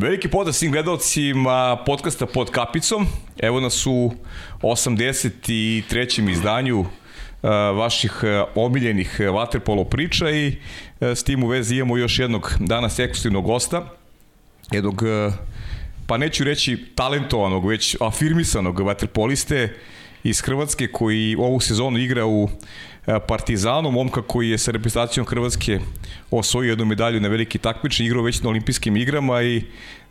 Veliki pozdrav svim gledalcima podcasta pod kapicom. Evo nas u 83. izdanju uh, vaših uh, omiljenih waterpolo uh, priča i s tim u vezi imamo još jednog danas ekskluzivnog gosta, jednog, pa neću reći talentovanog, već afirmisanog vaterpoliste iz Hrvatske koji ovu sezonu igra u Partizanu, momka koji je sa reprezentacijom Hrvatske osvojio jednu medalju na veliki takmični, igrao već na olimpijskim igrama i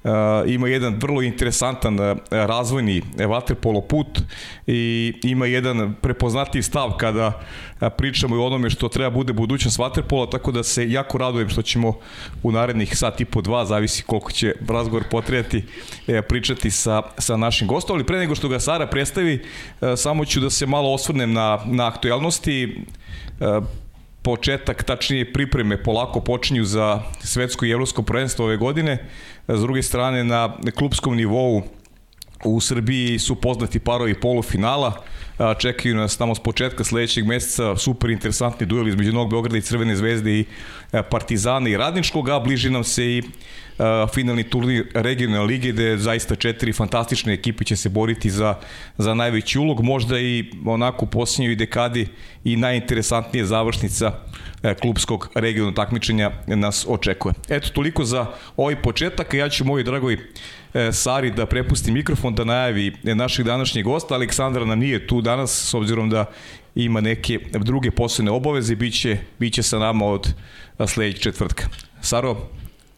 Uh, ima jedan vrlo interesantan uh, razvojni e, vaterpolo put i ima jedan prepoznatljiv stav kada uh, pričamo i o onome što treba bude budućnost vaterpola, tako da se jako radujem što ćemo u narednih sat i po dva, zavisi koliko će razgovor potrebati, e, pričati sa, sa našim gostom, ali pre nego što ga Sara predstavi, e, samo ću da se malo osvrnem na, na aktualnosti početak, tačnije pripreme polako počinju za svetsko i evropsko prvenstvo ove godine. S druge strane, na klubskom nivou u Srbiji su poznati parovi polufinala čekaju nas tamo s početka sledećeg meseca super interesantni duel između Novog Beograda i Crvene zvezde i e, Partizana i Radničkog, a bliži nam se i e, finalni turnir regionalne lige gde zaista četiri fantastične ekipe će se boriti za, za najveći ulog, možda i onako u posljednjoj dekadi i najinteresantnije završnica e, klubskog regionalnog takmičenja nas očekuje. Eto, toliko za ovaj početak, ja ću moji dragoj Sari da prepusti mikrofon da najavi naših današnjeg gosta, Aleksandra nam nije tu da danas, s obzirom da ima neke druge posebne obaveze, bit će, bit će sa nama od sledećeg četvrtka. Saro,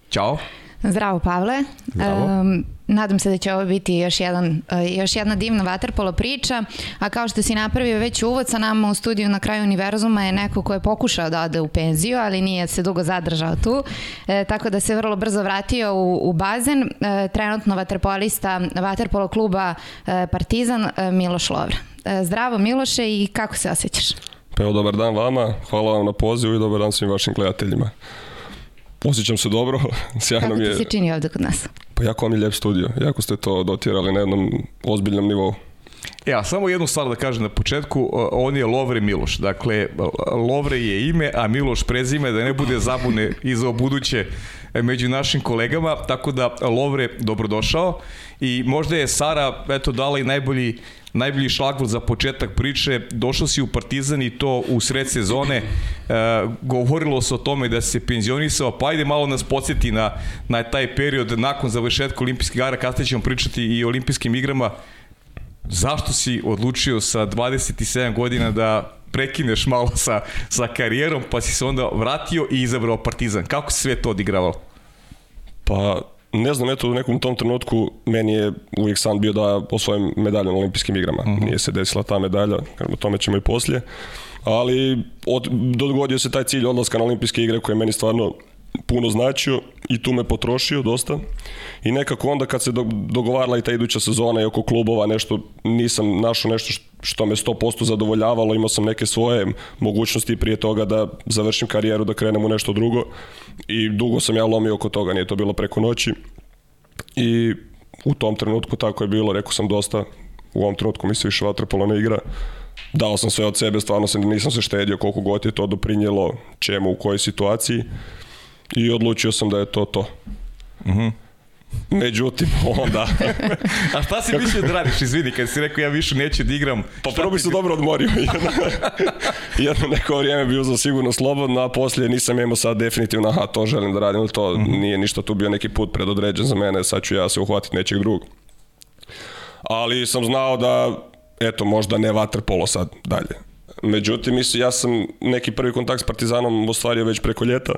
čao. Zdravo Pavle. Zdravo. Um, nadam se da će ovo biti još, jedan, e, još jedna divna vaterpolo priča, a kao što si napravio već uvod sa nama u studiju na kraju univerzuma je neko ko je pokušao da ode u penziju, ali nije se dugo zadržao tu, e, tako da se vrlo brzo vratio u, u bazen, e, trenutno vaterpolista vaterpolo kluba e, Partizan e, Miloš Lovra. E, zdravo Miloše i kako se osjećaš? Pa evo, dobar dan vama, hvala vam na pozivu i dobar dan svim vašim gledateljima. Osjećam se dobro, sjajno mi je... Kako ti se čini ovde kod nas? Pa jako vam je ljep studio, jako ste to dotirali na jednom ozbiljnom nivou. E, a samo jednu stvar da kažem na početku, on je Lovre Miloš. Dakle, Lovre je ime, a Miloš prezime, da ne bude zabune i za buduće među našim kolegama, tako da Lovre, dobrodošao. I možda je Sara, eto, dala i najbolji najbolji šlagvor za početak priče, došao si u Partizan i to u sred sezone, e, govorilo se o tome da se penzionisao, pa ajde malo nas podsjeti na, na taj period nakon završetka olimpijskih igara, kasnije ćemo pričati i o olimpijskim igrama, zašto si odlučio sa 27 godina da prekineš malo sa, sa karijerom, pa si se onda vratio i izabrao Partizan. Kako se sve to odigravalo? Pa, ne znam, eto u nekom tom trenutku meni je uvijek san bio da osvojim medalju na olimpijskim igrama. Mm -hmm. Nije se desila ta medalja, o tome ćemo i poslije. Ali od, dogodio se taj cilj odlaska na olimpijske igre koji je meni stvarno puno značio i tu me potrošio dosta i nekako onda kad se dogovarala i ta iduća sezona i oko klubova nešto nisam našao nešto što me 100% zadovoljavalo, imao sam neke svoje mogućnosti prije toga da završim karijeru, da krenem u nešto drugo i dugo sam ja lomio oko toga, nije to bilo preko noći i u tom trenutku tako je bilo, rekao sam dosta, u ovom trenutku mi se više vaterpolo ne igra, dao sam sve od sebe, stvarno sam, nisam se štedio koliko god je to doprinjelo čemu, u kojoj situaciji i odlučio sam da je to to. Mhm. Mm Međutim, onda... A šta si mislio da radiš, izvini, kad si rekao ja više neću da igram? Pa prvo bi se dobro odmorio. Jedno, jedno neko vrijeme bio za sigurno slobodno, a poslije nisam imao sad definitivno, aha, to želim da radim, to mhm. nije ništa tu bio neki put predodređen za mene, sad ću ja se uhvatiti nečeg drugog. Ali sam znao da, eto, možda ne vaterpolo sad dalje. Međutim, ja sam neki prvi kontakt s Partizanom ostvario već preko ljeta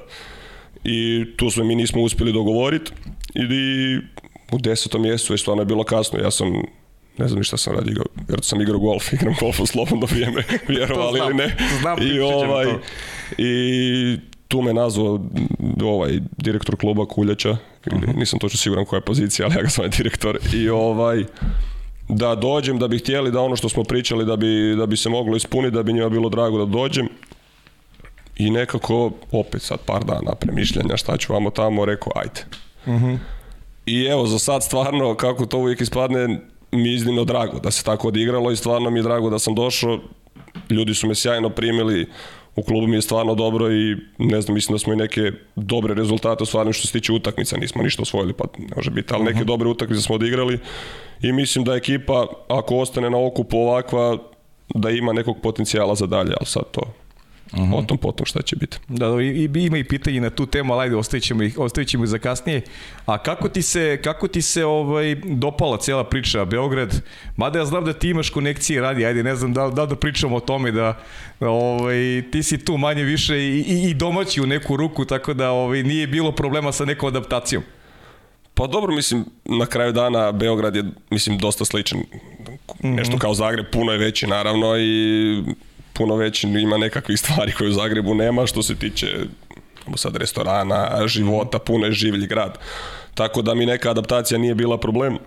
i tu smo mi nismo uspeli dogovoriti i u desetom mjestu, već stvarno je bilo kasno, ja sam ne znam ni šta sam radio, jer sam igrao golf, igram golf u slobodno vrijeme, vjerovali znam, ili ne. Znam, I, ovaj, to. I tu me nazvao ovaj direktor kluba Kuljača, uh mhm. -huh. nisam točno siguran koja je pozicija, ali ja ga sam direktor. I ovaj, da dođem, da bi htjeli, da ono što smo pričali, da bi, da bi se moglo ispuniti, da bi njima bilo drago da dođem. I nekako, opet sad par dana premišljanja šta ću vamo tamo, rekao ajde. Uh mhm. -huh. I evo, za sad stvarno, kako to uvijek ispadne, mi je iznimno drago da se tako odigralo i stvarno mi je drago da sam došao. Ljudi su me sjajno primili, u klubu mi je stvarno dobro i ne znam, mislim da smo i neke dobre rezultate ostvarili što se tiče utakmica, nismo ništa osvojili, pa ne može biti, ali mhm. neke uh -huh. dobre utakmice smo odigrali i mislim da ekipa, ako ostane na okupu ovakva, da ima nekog potencijala za dalje, ali sad to -huh. Mhm. O tom potom šta će biti. Da, da i, i, ima i pitanje na tu temu, ali ajde, ostavit ćemo ih, ostavit ćemo ih za kasnije. A kako ti se, kako ti se ovaj, dopala cela priča Beograd? Mada ja znam da ti imaš konekcije radi, ajde, ne znam da, da, da pričamo o tome da ovaj, ti si tu manje više i, i, i domaći u neku ruku, tako da ovaj, nije bilo problema sa nekom adaptacijom. Pa dobro, mislim, na kraju dana Beograd je, mislim, dosta sličan, nešto mhm. kao Zagreb, puno je veći naravno i puno veći, ima nekakvih stvari koje u Zagrebu nema što se tiče sad restorana, života, puno je življi grad. Tako da mi neka adaptacija nije bila problem.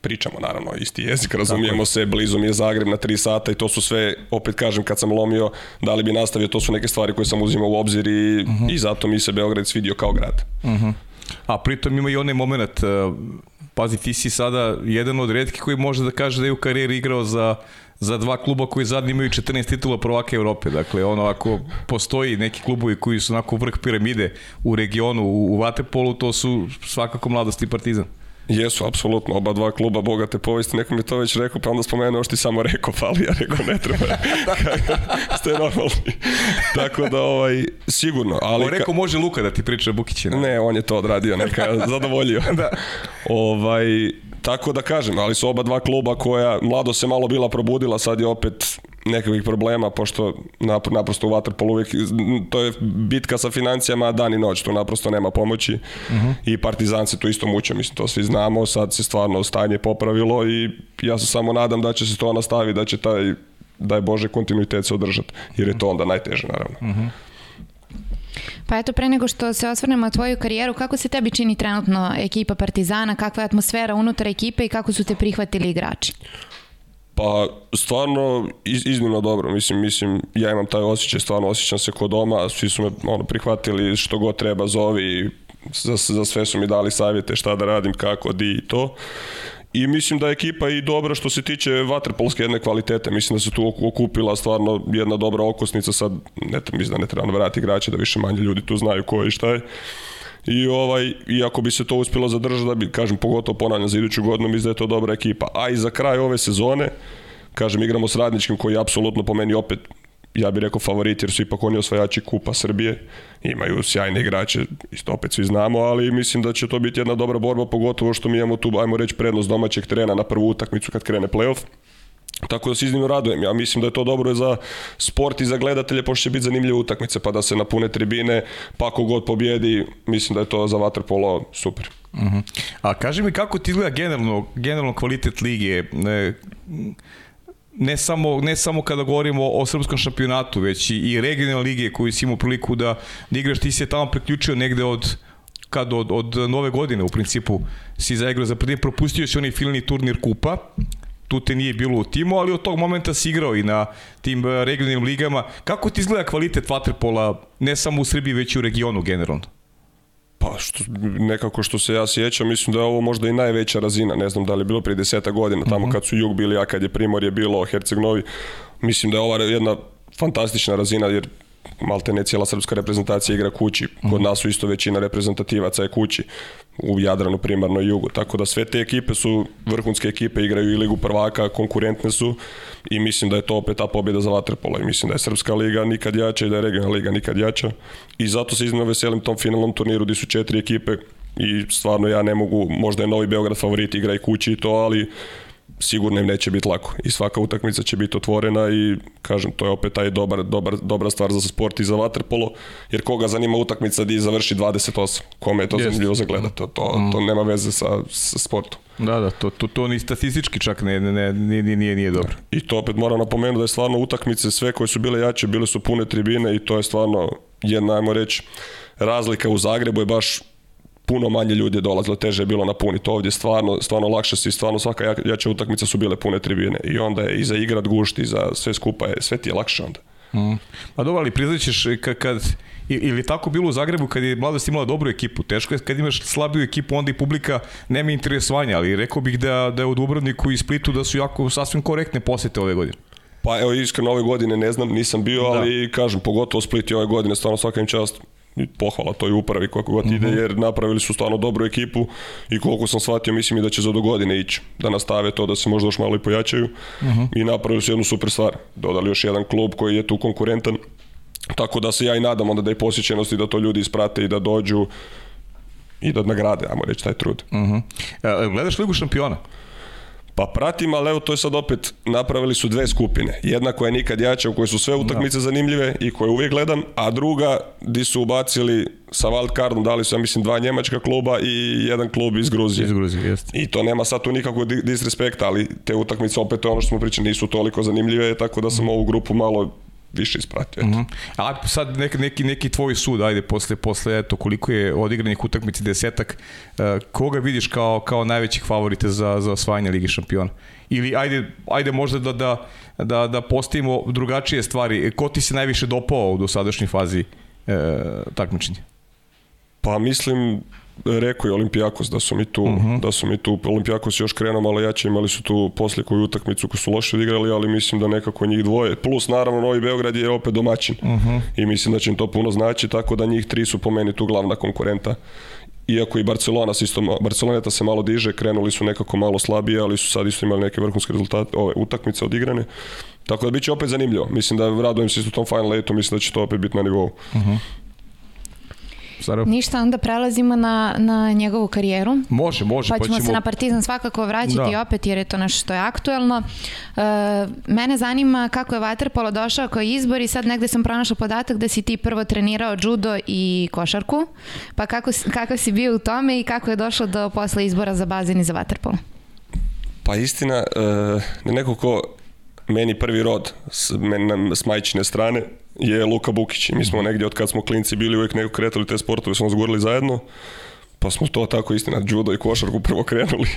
Pričamo naravno isti jezik, razumijemo se, blizu mi je Zagreb na 3 sata i to su sve, opet kažem, kad sam lomio, da li bi nastavio, to su neke stvari koje sam uzimao u obzir i, uh mhm. -huh. i zato mi se Beograd svidio kao grad. Uh mhm. -huh. A pritom ima i onaj moment, e, pazi ti si sada jedan od redkih koji može da kaže da je u karijeri igrao za za dva kluba koji zadnji imaju 14 titula prvaka Evrope. Dakle, ono, ako postoji neki klubovi koji su onako vrh piramide u regionu, u, u Vatepolu, to su svakako mladost i partizan. Jesu, apsolutno, oba dva kluba bogate povesti, neko mi to već rekao, pa onda spomenuo što ti samo rekao, pa ali ja rekao ne treba, ste normalni. Tako da, ovaj, sigurno. Ali On rekao može Luka da ti priča Bukićina. Ne, on je to odradio, neka zadovoljio. da. Ovaj, Tako da kažem, ali su oba dva kluba koja, mlado se malo bila probudila, sad je opet nekakvih problema, pošto naprosto u Waterpolu uvijek, to je bitka sa financijama dan i noć, tu naprosto nema pomoći uh mhm. -huh. i Partizan se tu isto muče, mislim, to svi znamo, sad se stvarno stanje popravilo i ja se samo nadam da će se to nastaviti, da će taj, daj Bože, kontinuitet se održati, jer je to mhm. onda najteže, naravno. Uh mhm. -huh. Pa eto, pre nego što se osvrnemo na tvoju karijeru, kako se tebi čini trenutno ekipa Partizana, kakva je atmosfera unutar ekipe i kako su te prihvatili igrači? Pa stvarno iz, iznimno dobro, mislim, mislim, ja imam taj osjećaj, stvarno osjećam se kod doma, svi su me ono, prihvatili što god treba, zovi, za, za sve su mi dali savjete šta da radim, kako, di i to. I mislim da je ekipa i dobra što se tiče vaterpolske jedne kvalitete. Mislim da se tu okupila stvarno jedna dobra okosnica. Sad ne, mislim da ne treba navrati igrače, da više manje ljudi tu znaju ko je i šta je. I ovaj, iako bi se to uspjelo zadržati, da bi, kažem, pogotovo ponavljam za iduću godinu, mislim da je to dobra ekipa. A i za kraj ove sezone, kažem, igramo s radničkim koji je apsolutno po meni opet ja bih rekao favoriti jer su ipak oni osvajači Kupa Srbije. Imaju sjajne igrače, isto opet svi znamo, ali mislim da će to biti jedna dobra borba, pogotovo što mi imamo tu, ajmo reći, prednost domaćeg terena na prvu utakmicu kad krene playoff. Tako da se iznimno radujem. Ja mislim da je to dobro za sport i za gledatelje, pošto će biti zanimljive utakmice, pa da se napune tribine, pa kogod pobjedi, mislim da je to za Waterpolo super. Uh mhm. -huh. A kaži mi kako ti izgleda generalno, generalno kvalitet lige? Ne ne samo, ne samo kada govorimo o srpskom šampionatu, već i, i regionalne lige koju si imao priliku da, da igraš, ti si je tamo priključio negde od kad od, od nove godine u principu si zaigrao za prvi, propustio si onaj finalni turnir kupa, tu te nije bilo u timu, ali od tog momenta si igrao i na tim eh, regionalnim ligama. Kako ti izgleda kvalitet vaterpola, ne samo u Srbiji, već i u regionu generalno? Pa što, nekako što se ja sjećam, mislim da je ovo možda i najveća razina, ne znam da li je bilo prije deseta godina, tamo mhm. kad su Jug bili, a kad je Primorje bilo, Herceg Novi, mislim da je ova jedna fantastična razina, jer maltene cijela srpska reprezentacija igra kući. Kod nas su isto većina reprezentativaca je kući u Jadranu primarno jugu. Tako da sve te ekipe su vrhunske ekipe, igraju i ligu prvaka, konkurentne su i mislim da je to opet ta pobjeda za vaterpolo i mislim da je srpska liga nikad jača i da je regionalna liga nikad jača. I zato se iznimno veselim tom finalnom turniru gdje su četiri ekipe i stvarno ja ne mogu, možda je Novi Beograd favorit igra i kući i to, ali sigurno im neće biti lako i svaka utakmica će biti otvorena i kažem to je opet taj dobar, dobar, dobra stvar za sport i za vaterpolo jer koga zanima utakmica di završi 28 kome je to Jest. zanimljivo za gledati to, to, mm. to nema veze sa, sa sportom Da, da, to, to, to ni statistički čak ne, ne, ne, nije, nije, nije dobro. I to opet moram napomenuti da je stvarno utakmice sve koje su bile jače, bile su pune tribine i to je stvarno jedna, ajmo reći, razlika u Zagrebu je baš puno manje ljudi je dolazilo, teže je bilo napuniti. Ovdje stvarno, stvarno lakše su stvarno svaka jača utakmica su bile pune tribine. I onda je i za igrat gušti, za sve skupa je, sve ti je lakše onda. Mm. Pa dobro, ali priznaćeš e, kad, kad ili tako bilo u Zagrebu kad je mladost imala dobru ekipu. Teško je kad imaš slabiju ekipu, onda i publika nema interesovanja, ali rekao bih da, da je u Dubrovniku i Splitu da su jako sasvim korektne posete ove godine. Pa evo iskreno ove godine ne znam, nisam bio, da. ali kažem, pogotovo Split i ove godine, stvarno svaka im čast pohvala toj upravi kako god ide, mhm. jer napravili su stvarno dobru ekipu i koliko sam shvatio, mislim i da će za do godine ići, da nastave to, da se možda još malo i pojačaju mhm. i napravili su jednu super stvar. Dodali još jedan klub koji je tu konkurentan, tako da se ja i nadam onda da je posjećenost i da to ljudi isprate i da dođu i da nagrade, ajmo reći, taj trud. Uh mhm. -huh. E, gledaš Ligu šampiona? Pa pratim, ali evo to je sad opet, napravili su dve skupine. Jedna koja je nikad jača, u kojoj su sve utakmice da. zanimljive i koje uvijek gledam, a druga di su ubacili sa wild cardom, dali su, ja mislim, dva njemačka kluba i jedan klub iz Gruzije. Iz Gruzije, jeste. I to nema sad tu nikakvog disrespekta, ali te utakmice opet ono što smo pričali, nisu toliko zanimljive, tako da sam mhm. ovu grupu malo više ispratio. Mm -hmm. A sad neki, neki, neki tvoj sud, ajde, posle, posle eto, koliko je odigranih utakmici desetak, e, koga vidiš kao, kao najvećih favorite za, za osvajanje Ligi šampiona? Ili ajde, ajde možda da, da, da, da postavimo drugačije stvari. E, ko ti se najviše dopao u dosadašnjoj fazi e, takmičenja? Pa mislim, rekao je Olimpijakos da su mi tu, uh mhm. -huh. da su mi tu Olimpijakos još krenuo malo jače, imali su tu posle koju utakmicu koju su loše odigrali, ali mislim da nekako njih dvoje, plus naravno Novi Beograd je opet domaćin uh mhm. -huh. i mislim da će im to puno znači, tako da njih tri su po meni tu glavna konkurenta iako i Barcelona se istom Barceloneta se malo diže, krenuli su nekako malo slabije, ali su sad isto imali neke vrhunske rezultate, ove utakmice odigrane. Tako da biće opet zanimljivo. Mislim da radujem se isto tom final letu mislim da će to opet biti na nivou. Uh mhm. -huh. Sarajevo. Ništa, onda prelazimo na, na njegovu karijeru. Može, može. Pa, ćemo, pa ćemo se na Partizan svakako vraćati da. opet jer je to nešto što je aktuelno. E, mene zanima kako je Vaterpolo došao koji izbor i sad negde sam pronašla podatak da si ti prvo trenirao judo i košarku. Pa kako, kako si bio u tome i kako je došlo do posle izbora za bazen i za Vaterpolo? Pa istina, e, neko ko meni prvi rod s, men, s majčine strane, je Luka Bukić mi smo negdje od kad smo klinci bili uvek neko kretali te sportove, smo zgurili zajedno. Pa smo to tako istina, judo i košarku prvo krenuli.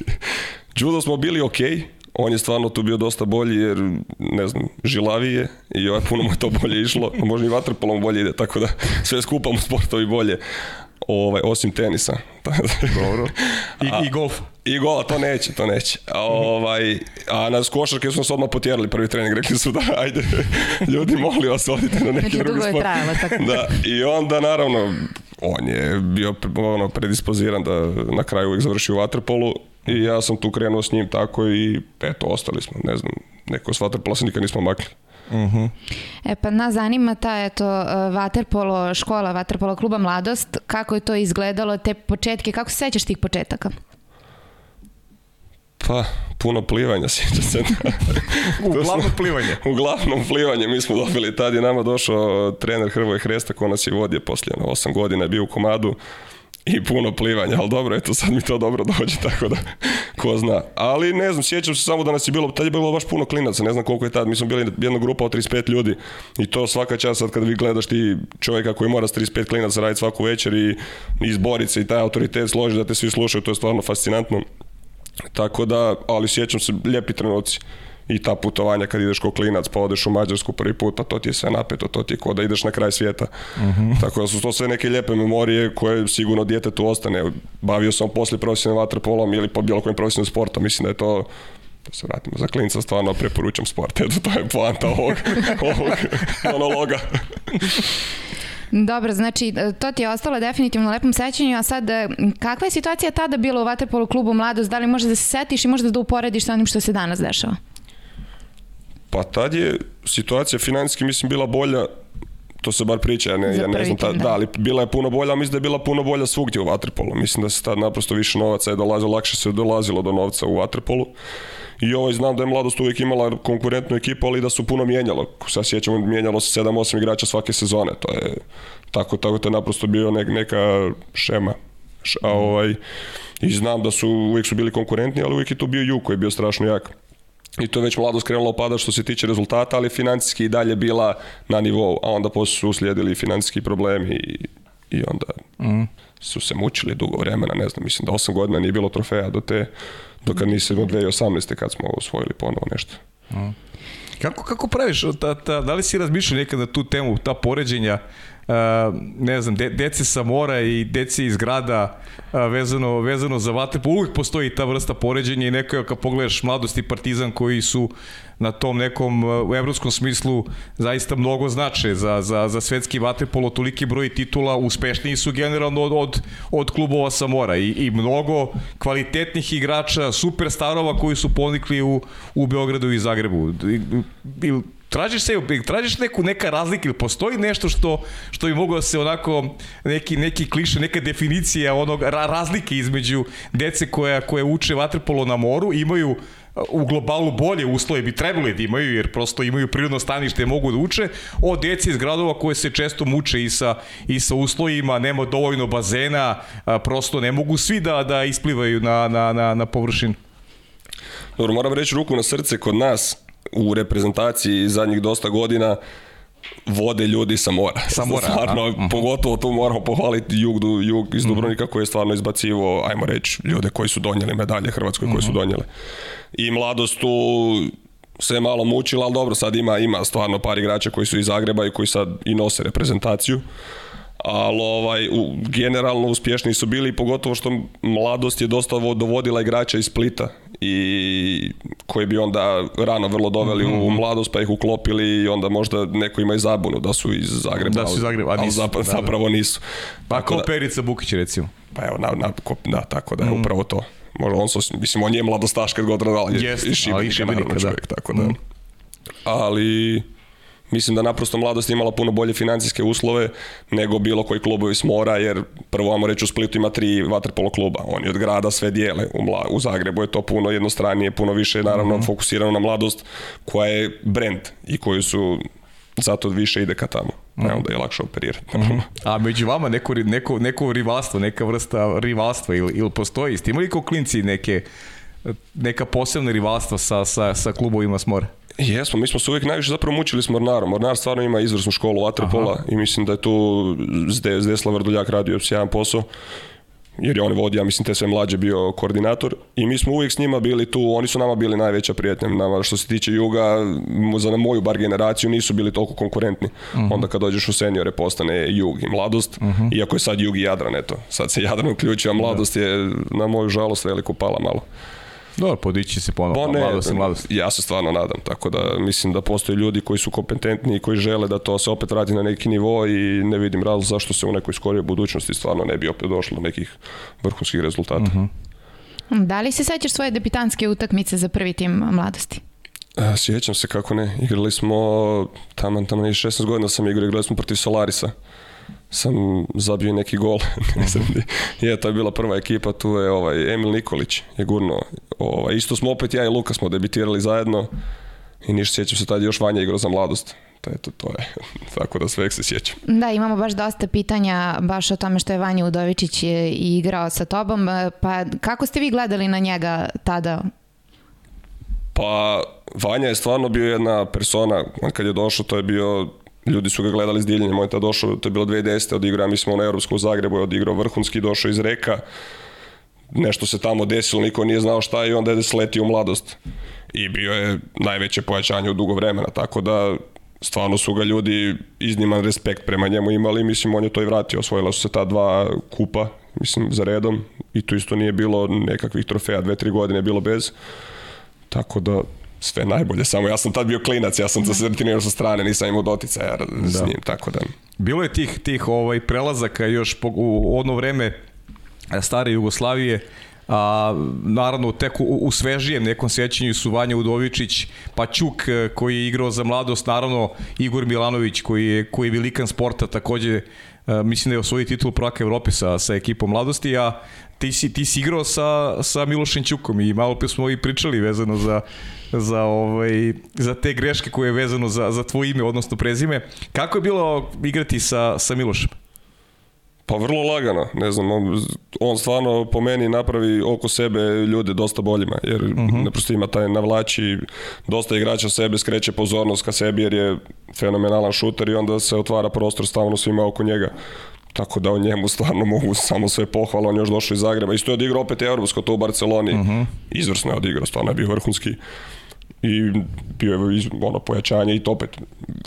judo smo bili okay, on je stvarno tu bio dosta bolji jer, ne znam, žilavije je i ovaj puno mu je to bolje išlo. Možda i vaterpolom bolje ide, tako da sve skupamo sportovi bolje. Ovaj, osim tenisa. Dobro. I, A, i golf. I gola, to neće, to neće. Mhm. ovaj, a na košarke su nas odmah potjerali prvi trening, rekli su da ajde, ljudi mogli vas odite na neki znači, drugi sport. je trajalo tako. Da, i onda naravno, on je bio ono, predispoziran da na kraju uvijek završi u vaterpolu i ja sam tu krenuo s njim tako i eto, ostali smo, ne znam, neko s vaterpola se nikad nismo makli. Uh E pa nas zanima ta eto waterpolo škola, waterpolo kluba Mladost, kako je to izgledalo, te početke, kako se sećaš tih početaka? Pa, puno plivanja, sjeća se. Uglavnom plivanje. Uglavnom plivanje, mi smo dobili tad je nama došao trener Hrvoje Hresta ko nas je vodio poslije 8 godina, je bio u komadu i puno plivanja, ali dobro, eto sad mi to dobro dođe, tako da ko zna. Ali ne znam, sjećam se samo da nas je bilo, tad je bilo baš puno klinaca, ne znam koliko je tad, mi smo bili jedna grupa od 35 ljudi i to svaka čast sad kad vi gledaš ti čovjeka koji mora s 35 klinaca raditi svaku večer i izboriti se i taj autoritet složi da te svi slušaju, to je stvarno fascinantno. Tako da, ali sjećam se, lijepi trenuci i ta putovanja kad ideš ko klinac pa odeš u Mađarsku prvi put pa to ti je sve napeto, to ti je ko da ideš na kraj svijeta. Mm -hmm. Tako da su to sve neke lijepe memorije koje sigurno djete djetetu ostane. Bavio sam poslije profesionalnim vaterpolom ili po bilo kojim profesionalnim sportom. Mislim da je to da se vratimo za klinca, stvarno preporučam sport. Eto, to je poanta ovog, ovog monologa. Dobro, znači e, to ti je ostalo definitivno u lepom sećanju, a sad e, kakva je situacija tada bila u Vaterpolu klubu Mladost? Da li možeš da se setiš i možda da uporediš sa onim što se danas dešava? Pa tad je situacija finansijski mislim bila bolja to se bar priča, ja ne, ja ne znam, ta, da. da, ali bila je puno bolja, mislim da je bila puno bolja svugdje u Vaterpolu. Mislim da se tad naprosto više novaca je dolazilo, lakše se dolazilo do novca u Vaterpolu. Uh, I ovaj, znam da je mladost uvijek imala konkurentnu ekipu, ali da su puno mijenjalo. Sa sjećamo, mijenjalo se 7-8 igrača svake sezone. To je, tako, tako to je naprosto bio nek, neka šema. A mhm. ovaj, I znam da su uvijek su bili konkurentni, ali uvijek je tu bio Juk koji je bio strašno jak i to je već mladost krenula opada što se tiče rezultata, ali financijski i dalje bila na nivou, a onda posle su uslijedili financijski problemi i, i onda mm. su se mučili dugo vremena, ne znam, mislim da 8 godina nije bilo trofeja do te do kad nisam od 2018. kad smo osvojili ponovo nešto. Kako, kako praviš, ta, ta, da li si razmišljao nekada tu temu, ta poređenja, Uh, ne znam, de, deci sa mora i deci iz grada e, vezano, vezano za vaterpolo, uvijek postoji ta vrsta poređenja i neko kad pogledaš mladost i partizan koji su na tom nekom e, u evropskom smislu zaista mnogo znače za, za, za svetski vaterpolo, toliki broj titula uspešniji su generalno od, od, od klubova sa mora I, i mnogo kvalitetnih igrača, superstarova koji su ponikli u, u Beogradu i Zagrebu. I, i, Tražiš, se, tražiš neku, neka razlika ili postoji nešto što, što bi moglo da se onako neki, neki kliše, neka definicija onog ra, razlike između dece koja, koje uče vaterpolo na moru imaju uh, u globalu bolje uslove bi trebali da imaju, jer prosto imaju prirodno stanište mogu da uče, od deci iz gradova koje se često muče i sa, i sa uslovima, nema dovoljno bazena, prosto ne mogu svi da, da isplivaju na, na, na, na površinu. Dobro, moram reći ruku na srce, kod nas u reprezentaciji zadnjih dosta godina vode ljudi sa mora. Sa mora. Stvarno, a? pogotovo tu moramo pohvaliti Jug, Jug iz mhm. Dubrovnika koji je stvarno izbacivo, ajmo reći, ljude koji su donijeli medalje Hrvatskoj, koji su mhm. donijeli. I mladost tu se malo mučila, ali dobro, sad ima, ima stvarno par igrača koji su iz Zagreba i koji sad i nose reprezentaciju ali ovaj, u, generalno uspješni su bili, pogotovo što mladost je dosta dovodila igrača iz Splita i koji bi onda rano vrlo doveli mm -hmm. u mhm. mladost pa ih uklopili i onda možda neko ima i zabunu da su iz Zagreba, da su iz Zagreba, a nisu, zap, da, da, zapravo nisu. Pa tako ko da, Perica Bukić recimo. Pa evo, na, na, da, tako da mm upravo to. Možda on, su, mislim, on je mladostaš kad god radala, je, yes, i Šibenik, naravno, da. čovjek, tako da. Mm Ali Mislim da naprosto mladost imala puno bolje financijske uslove nego bilo koji klubovi s mora, jer prvo vam reći u Splitu ima tri vaterpolo kluba. Oni od grada sve dijele. U, mla, u Zagrebu je to puno jednostranije, puno više naravno mm -hmm. fokusirano na mladost koja je brend i koju su zato više ide ka tamo. Mm. Evo da je lakše operirati. Mm -hmm. A među vama neko, neko, neko rivalstvo, neka vrsta rivalstva ili, ili postoji? Ste imali kao klinci neke, neka posebna rivalstva sa, sa, sa klubovima s mora? Jesmo, mi smo se uvijek najviše zapravo mučili s Mornarom. Mornar stvarno ima izvrsnu školu Atrepola i mislim da je tu Zdeslav Vrdoljak radio sjajan posao jer je on vodi, ja mislim, te sve mlađe bio koordinator i mi smo uvijek s njima bili tu, oni su nama bili najveća prijetnja, nama što se tiče Juga, za na moju bar generaciju nisu bili toliko konkurentni, uh mhm. -huh. onda kad dođeš u seniore postane Jug i mladost, uh mhm. -huh. iako je sad Jug i Jadran, eto, sad se Jadran uključio, a mladost da. je na moju žalost veliko pala malo. Dobro, podići se ponovno, pa ne, mladost, mladost. Ja se stvarno nadam, tako da mislim da postoje ljudi koji su kompetentni i koji žele da to se opet vrati na neki nivo i ne vidim razlog zašto se u nekoj skorijoj budućnosti stvarno ne bi opet došlo do nekih vrhunskih rezultata. Uh mhm. -huh. Da li se sećaš svoje debitanske utakmice za prvi tim mladosti? E, sjećam se kako ne. Igrali smo, tamo, tamo i 16 godina sam igrao, igrali smo protiv Solarisa sam zabio neki gol. Mhm. je, to je bila prva ekipa, tu je ovaj, Emil Nikolić je gurno. Ovaj, isto smo opet ja i Luka smo debitirali zajedno i ništa sjećam se tad još Vanja igrao za mladost. To je, to, to je. Tako da sve se sjećam. Da, imamo baš dosta pitanja baš o tome što je Vanja Udovičić igrao sa tobom. E, pa kako ste vi gledali na njega tada? Pa Vanja je stvarno bio jedna persona. Kad je došao to je bio ljudi su ga gledali s divljenjem, on je tad došao, to je bilo 2010. odigrao, mi smo na Europskom Zagrebu je odigrao vrhunski, došao iz Reka, nešto se tamo desilo, niko nije znao šta i onda je sletio u mladost. I bio je najveće pojačanje u dugo vremena, tako da stvarno su ga ljudi izniman respekt prema njemu imali, mislim on je to i vratio, osvojila su se ta dva kupa, mislim za redom i tu isto nije bilo nekakvih trofeja, dve, tri godine je bilo bez, tako da sve najbolje, samo ja sam tad bio klinac, ja sam zasrtinirao da. sa strane, nisam imao doticaja s da. njim, tako da. Bilo je tih, tih ovaj, prelazaka još po, u ono vreme e, stare Jugoslavije, a, naravno tek u, u svežijem nekom sećanju su Vanja Udovičić, pa Ćuk e, koji je igrao za mladost, naravno Igor Milanović koji je, koji je velikan sporta takođe e, mislim da je osvojio titul prvaka Evrope sa, sa ekipom mladosti, a ti si, ti si igrao sa, sa Milošem Ćukom i malo pre smo i pričali vezano za, za, ovaj, za te greške koje je vezano za, za tvoje ime, odnosno prezime. Kako je bilo igrati sa, sa Milošem? Pa vrlo lagano, ne znam, on, on stvarno po meni napravi oko sebe ljude dosta boljima, jer uh mhm. -huh. naprosto ima taj navlači, dosta igrača sebe, skreće pozornost ka sebi jer je fenomenalan šuter i onda se otvara prostor stalno svima oko njega. Tako da o njemu stvarno mogu samo sve pohvala, on još došao iz Zagreba. Isto je odigrao opet Evropsko, to u Barceloni. Uh mhm. -huh. Izvrsno je odigrao, stvarno je bio vrhunski i bio je ono pojačanje i to opet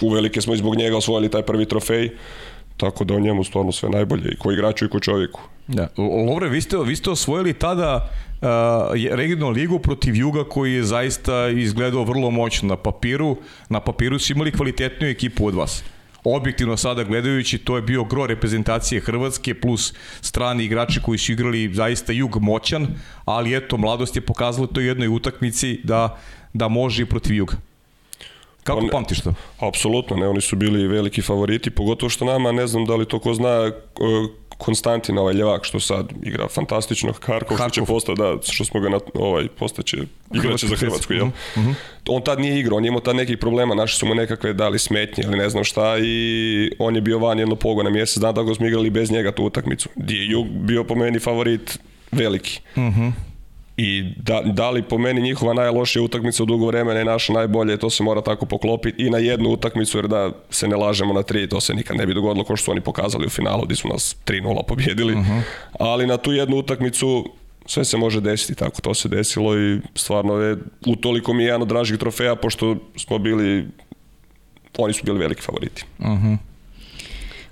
uvelike smo i zbog njega osvojili taj prvi trofej tako da o njemu stvarno sve najbolje i ko igraču i ko čovjeku. Da. Lovre, vi ste, vi ste osvojili tada uh, regionalnu ligu protiv Juga koji je zaista izgledao vrlo moćno na papiru. Na papiru su imali kvalitetniju ekipu od vas objektivno sada gledajući, to je bio gro reprezentacije Hrvatske plus strani igrači koji su igrali zaista jug moćan, ali eto, mladost je pokazala to jednoj utakmici da, da može i protiv juga. Kako On, pamtiš to? Apsolutno, ne, oni su bili veliki favoriti, pogotovo što nama, ne znam da li to ko zna, Konstantin ovaj ljevak što sad igra fantastično, Karkov, Karkov. što će postati, da, što smo ga na, ovaj, postaće, igraće za Hrvatsku, je. Mm -hmm. On tad nije igrao, on je imao tad nekih problema, naši su mu nekakve dali smetnje ili ne znam šta i on je bio van jedno pogona na mjesec, znam da smo igrali bez njega tu utakmicu, gdje je bio po meni favorit veliki. Mm I da, da li po meni njihova najlošija utakmica u dugo vremena i naša najbolje, to se mora tako poklopiti i na jednu utakmicu, jer da se ne lažemo na tri, to se nikad ne bi dogodilo kao što su oni pokazali u finalu, gdje su nas 3-0 pobjedili. Uh mhm. -huh. Ali na tu jednu utakmicu sve se može desiti, tako to se desilo i stvarno je utoliko mi je jedan od dražih trofeja, pošto smo bili, oni su bili veliki favoriti. Uh mhm. -huh.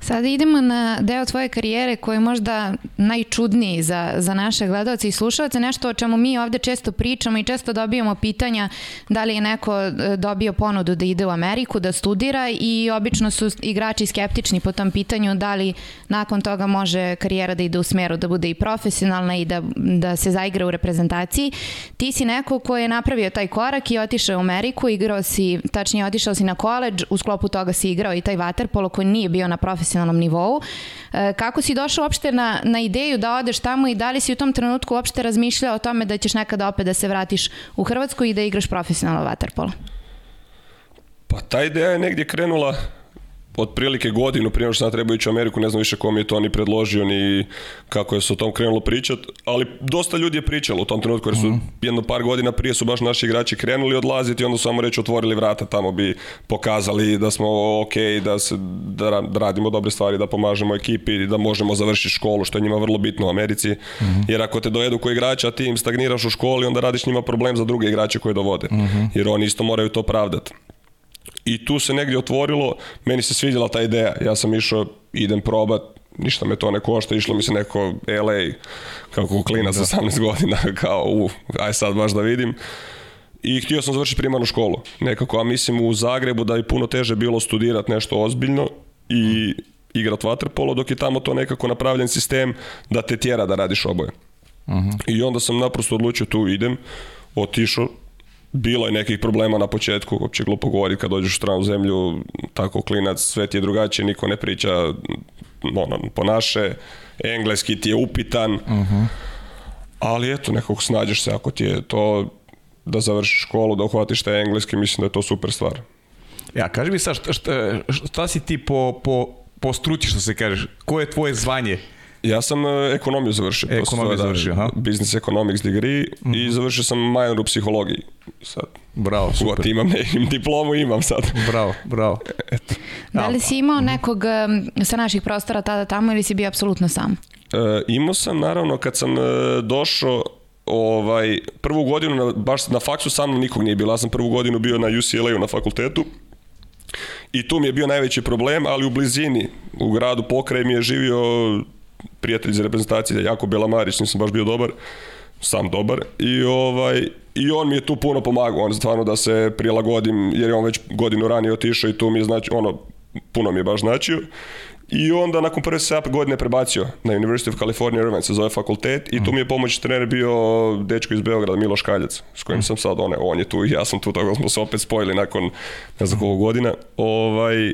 Sada idemo na deo tvoje karijere koji je možda najčudniji za, za naše gledalce i slušalce, nešto o čemu mi ovde često pričamo i često dobijamo pitanja da li je neko e, dobio ponudu da ide u Ameriku, da studira i obično su igrači skeptični po tom pitanju da li nakon toga može karijera da ide u smeru da bude i profesionalna i da, da se zaigra u reprezentaciji. Ti si neko ko je napravio taj korak i otišao u Ameriku, igrao si, tačnije otišao si na koleđ, u sklopu toga si igrao i taj vaterpolo koji nije bio na profesionalnom profesionalnom nivou. E, kako si došao uopšte na, na ideju da odeš tamo i da li si u tom trenutku uopšte razmišljao o tome da ćeš nekada opet da se vratiš u Hrvatsku i da igraš profesionalno vaterpolo? Pa ta ideja je negdje krenula otprilike godinu prije što sam trebao ići u Ameriku, ne znam više kom je to ni predložio ni kako je se o tom krenulo pričat, ali dosta ljudi je pričalo u tom trenutku jer su mhm. jedno par godina prije su baš naši igrači krenuli odlaziti i onda su samo reći otvorili vrata tamo bi pokazali da smo ok, da, se, da, da radimo dobre stvari, da pomažemo ekipi da možemo završiti školu što je njima vrlo bitno u Americi mm. jer ako te dojedu koji igrača, ti im stagniraš u školi onda radiš njima problem za druge igrače koje dovode mm. jer oni isto moraju to pravdati i tu se negdje otvorilo, meni se svidjela ta ideja, ja sam išao, idem probat, ništa me to ne košta, išlo mi se neko LA, kako klina da. 18 godina, kao, u, aj sad baš da vidim. I htio sam završiti primarnu školu, nekako, a mislim u Zagrebu da je puno teže bilo studirati nešto ozbiljno i mhm. igrat vaterpolo, dok je tamo to nekako napravljen sistem da te tjera da radiš oboje. Uh mhm. -huh. I onda sam naprosto odlučio tu idem, otišao, bilo je nekih problema na početku, uopće glupo govori kad dođeš u stranu zemlju, tako klinac, sve ti je drugačije, niko ne priča ono, po naše, engleski ti je upitan, uh mhm. -huh. ali eto, nekako snađeš se ako ti je to da završiš školu, da uhvatiš taj engleski, mislim da je to super stvar. Ja, kaži mi sad, šta, šta, šta si ti po, po, po struci, što se kaže, koje je tvoje zvanje? Ja sam e, ekonomiju završio. Ekonomiju da, završio, aha. Business economics degree mm -hmm. i mhm. završio sam minor u psihologiji. Sad, bravo, super. Got imam, ne, diplomu imam sad. Bravo, bravo. Eto. Da li si imao mhm. nekog sa naših prostora tada tamo ili si bio apsolutno sam? E, imao sam, naravno, kad sam e, došao ovaj, prvu godinu, na, baš na faksu sa mnom nikog nije bilo. Ja sam prvu godinu bio na UCLA-u na fakultetu i tu mi je bio najveći problem, ali u blizini, u gradu pokraj mi je živio prijatelj iz reprezentacije, da jako Belamarić, nisam baš bio dobar, sam dobar, i ovaj, I on mi je tu puno pomagao, on stvarno da se prilagodim, jer je on već godinu ranije otišao i tu mi je znači, ono, puno mi je baš značio. I onda nakon prve sap godine prebacio na University of California Irvine, se zove fakultet, i tu mi je pomoć trener bio dečko iz Beograda, Miloš Kaljac, s kojim mhm. sam sad, one, on je tu i ja sam tu, tako da smo se opet spojili nakon ne znam koliko godina. Ovaj,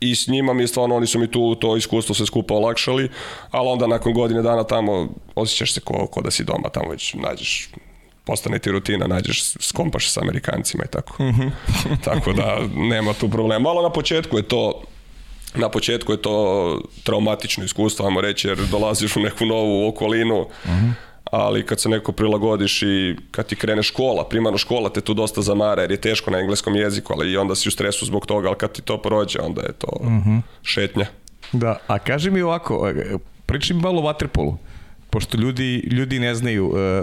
i s njima mi stvarno oni su mi tu to iskustvo sve skupa olakšali, ali onda nakon godine dana tamo osjećaš se ko, ko da si doma, tamo već nađeš postane ti rutina, nađeš, skompaš sa Amerikancima i tako. Mm -hmm. tako da nema tu problema. Malo na početku je to na početku je to traumatično iskustvo, ajmo reći, jer dolaziš u neku novu okolinu, mm -hmm ali kad se neko prilagodiš i kad ti krene škola, primarno škola te tu dosta zamara jer je teško na engleskom jeziku, ali i onda si u stresu zbog toga, ali kad ti to prođe, onda je to mm -hmm. šetnja. Da, a kaži mi ovako, e, pričam malo o vaterpolu pošto ljudi, ljudi ne znaju, e,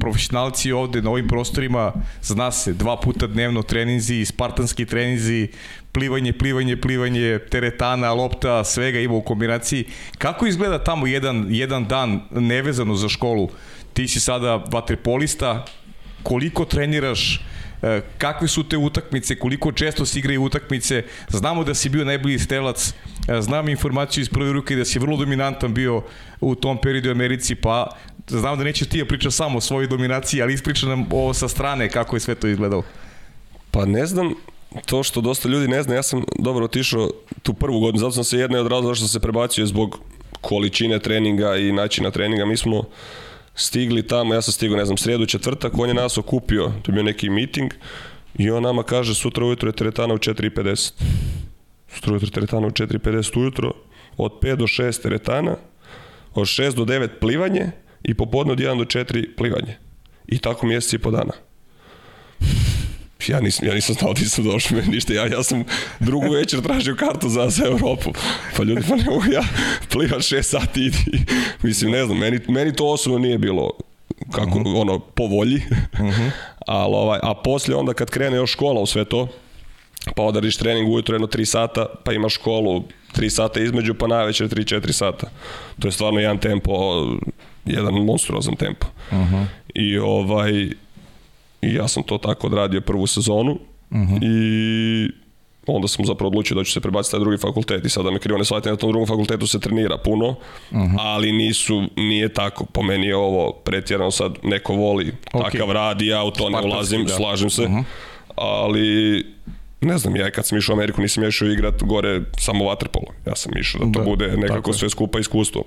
profesionalci ovde na ovim prostorima, zna se, dva puta dnevno treninzi, spartanski treninzi, plivanje, plivanje, plivanje, teretana, lopta, svega ima u kombinaciji. Kako izgleda tamo jedan, jedan dan nevezano za školu? Ti si sada vaterpolista, koliko treniraš, E, kakve su te utakmice, koliko često se igraju utakmice, znamo da si bio najbolji strelac, e, znam informaciju iz prve ruke da si vrlo dominantan bio u tom periodu u Americi, pa znam da nećeš ti da pričaš samo o svojoj dominaciji, ali ispriča nam ovo sa strane, kako je sve to izgledalo. Pa ne znam, to što dosta ljudi ne zna, ja sam dobro otišao tu prvu godinu, zato sam se jedna od razloga što se prebacio zbog količine treninga i načina treninga. Mi smo stigli tamo, ja sam stigao, ne znam, sredu, četvrtak, on je nas okupio, to je bio neki meeting, i on nama kaže, sutra ujutro je teretana u 4.50. Sutra ujutro je teretana u 4.50 ujutro, od 5 do 6 teretana, od 6 do 9 plivanje i popodne od 1 do 4 plivanje. I tako mjeseci i po dana ja nisam, ja nisam znao da sam došao meni ništa, ja, ja sam drugu večer tražio kartu za, za Evropu. Pa ljudi, pa ne mogu ja pliva šest sati idi. Mislim, ne znam, meni, meni to osobno nije bilo kako, uh mhm. -huh. ono, po volji. Uh mhm. -huh. Ali, ovaj, a posle onda kad krene još škola u sve to, pa odradiš trening ujutro jedno 3 sata, pa imaš školu 3 sata između, pa najveće 3-4 sata. To je stvarno jedan tempo, jedan monstruozan tempo. Uh mhm. -huh. I ovaj, I ja sam to tako odradio prvu sezonu uh mhm. -huh. i onda sam zapravo odlučio da ću se prebaciti na drugi fakultet i sada me krivo ne shvatite, na tom drugom fakultetu se trenira puno, uh mhm. -huh. ali nisu, nije tako, po meni je ovo pretjerano sad, neko voli okay. takav rad i ja u to Spartanski, ne ulazim, da. slažem se, uh mhm. -huh. ali ne znam, ja kad sam išao u Ameriku nisam išao igrat gore samo vaterpolo, ja sam išao da to da, bude nekako sve skupa iskustvo.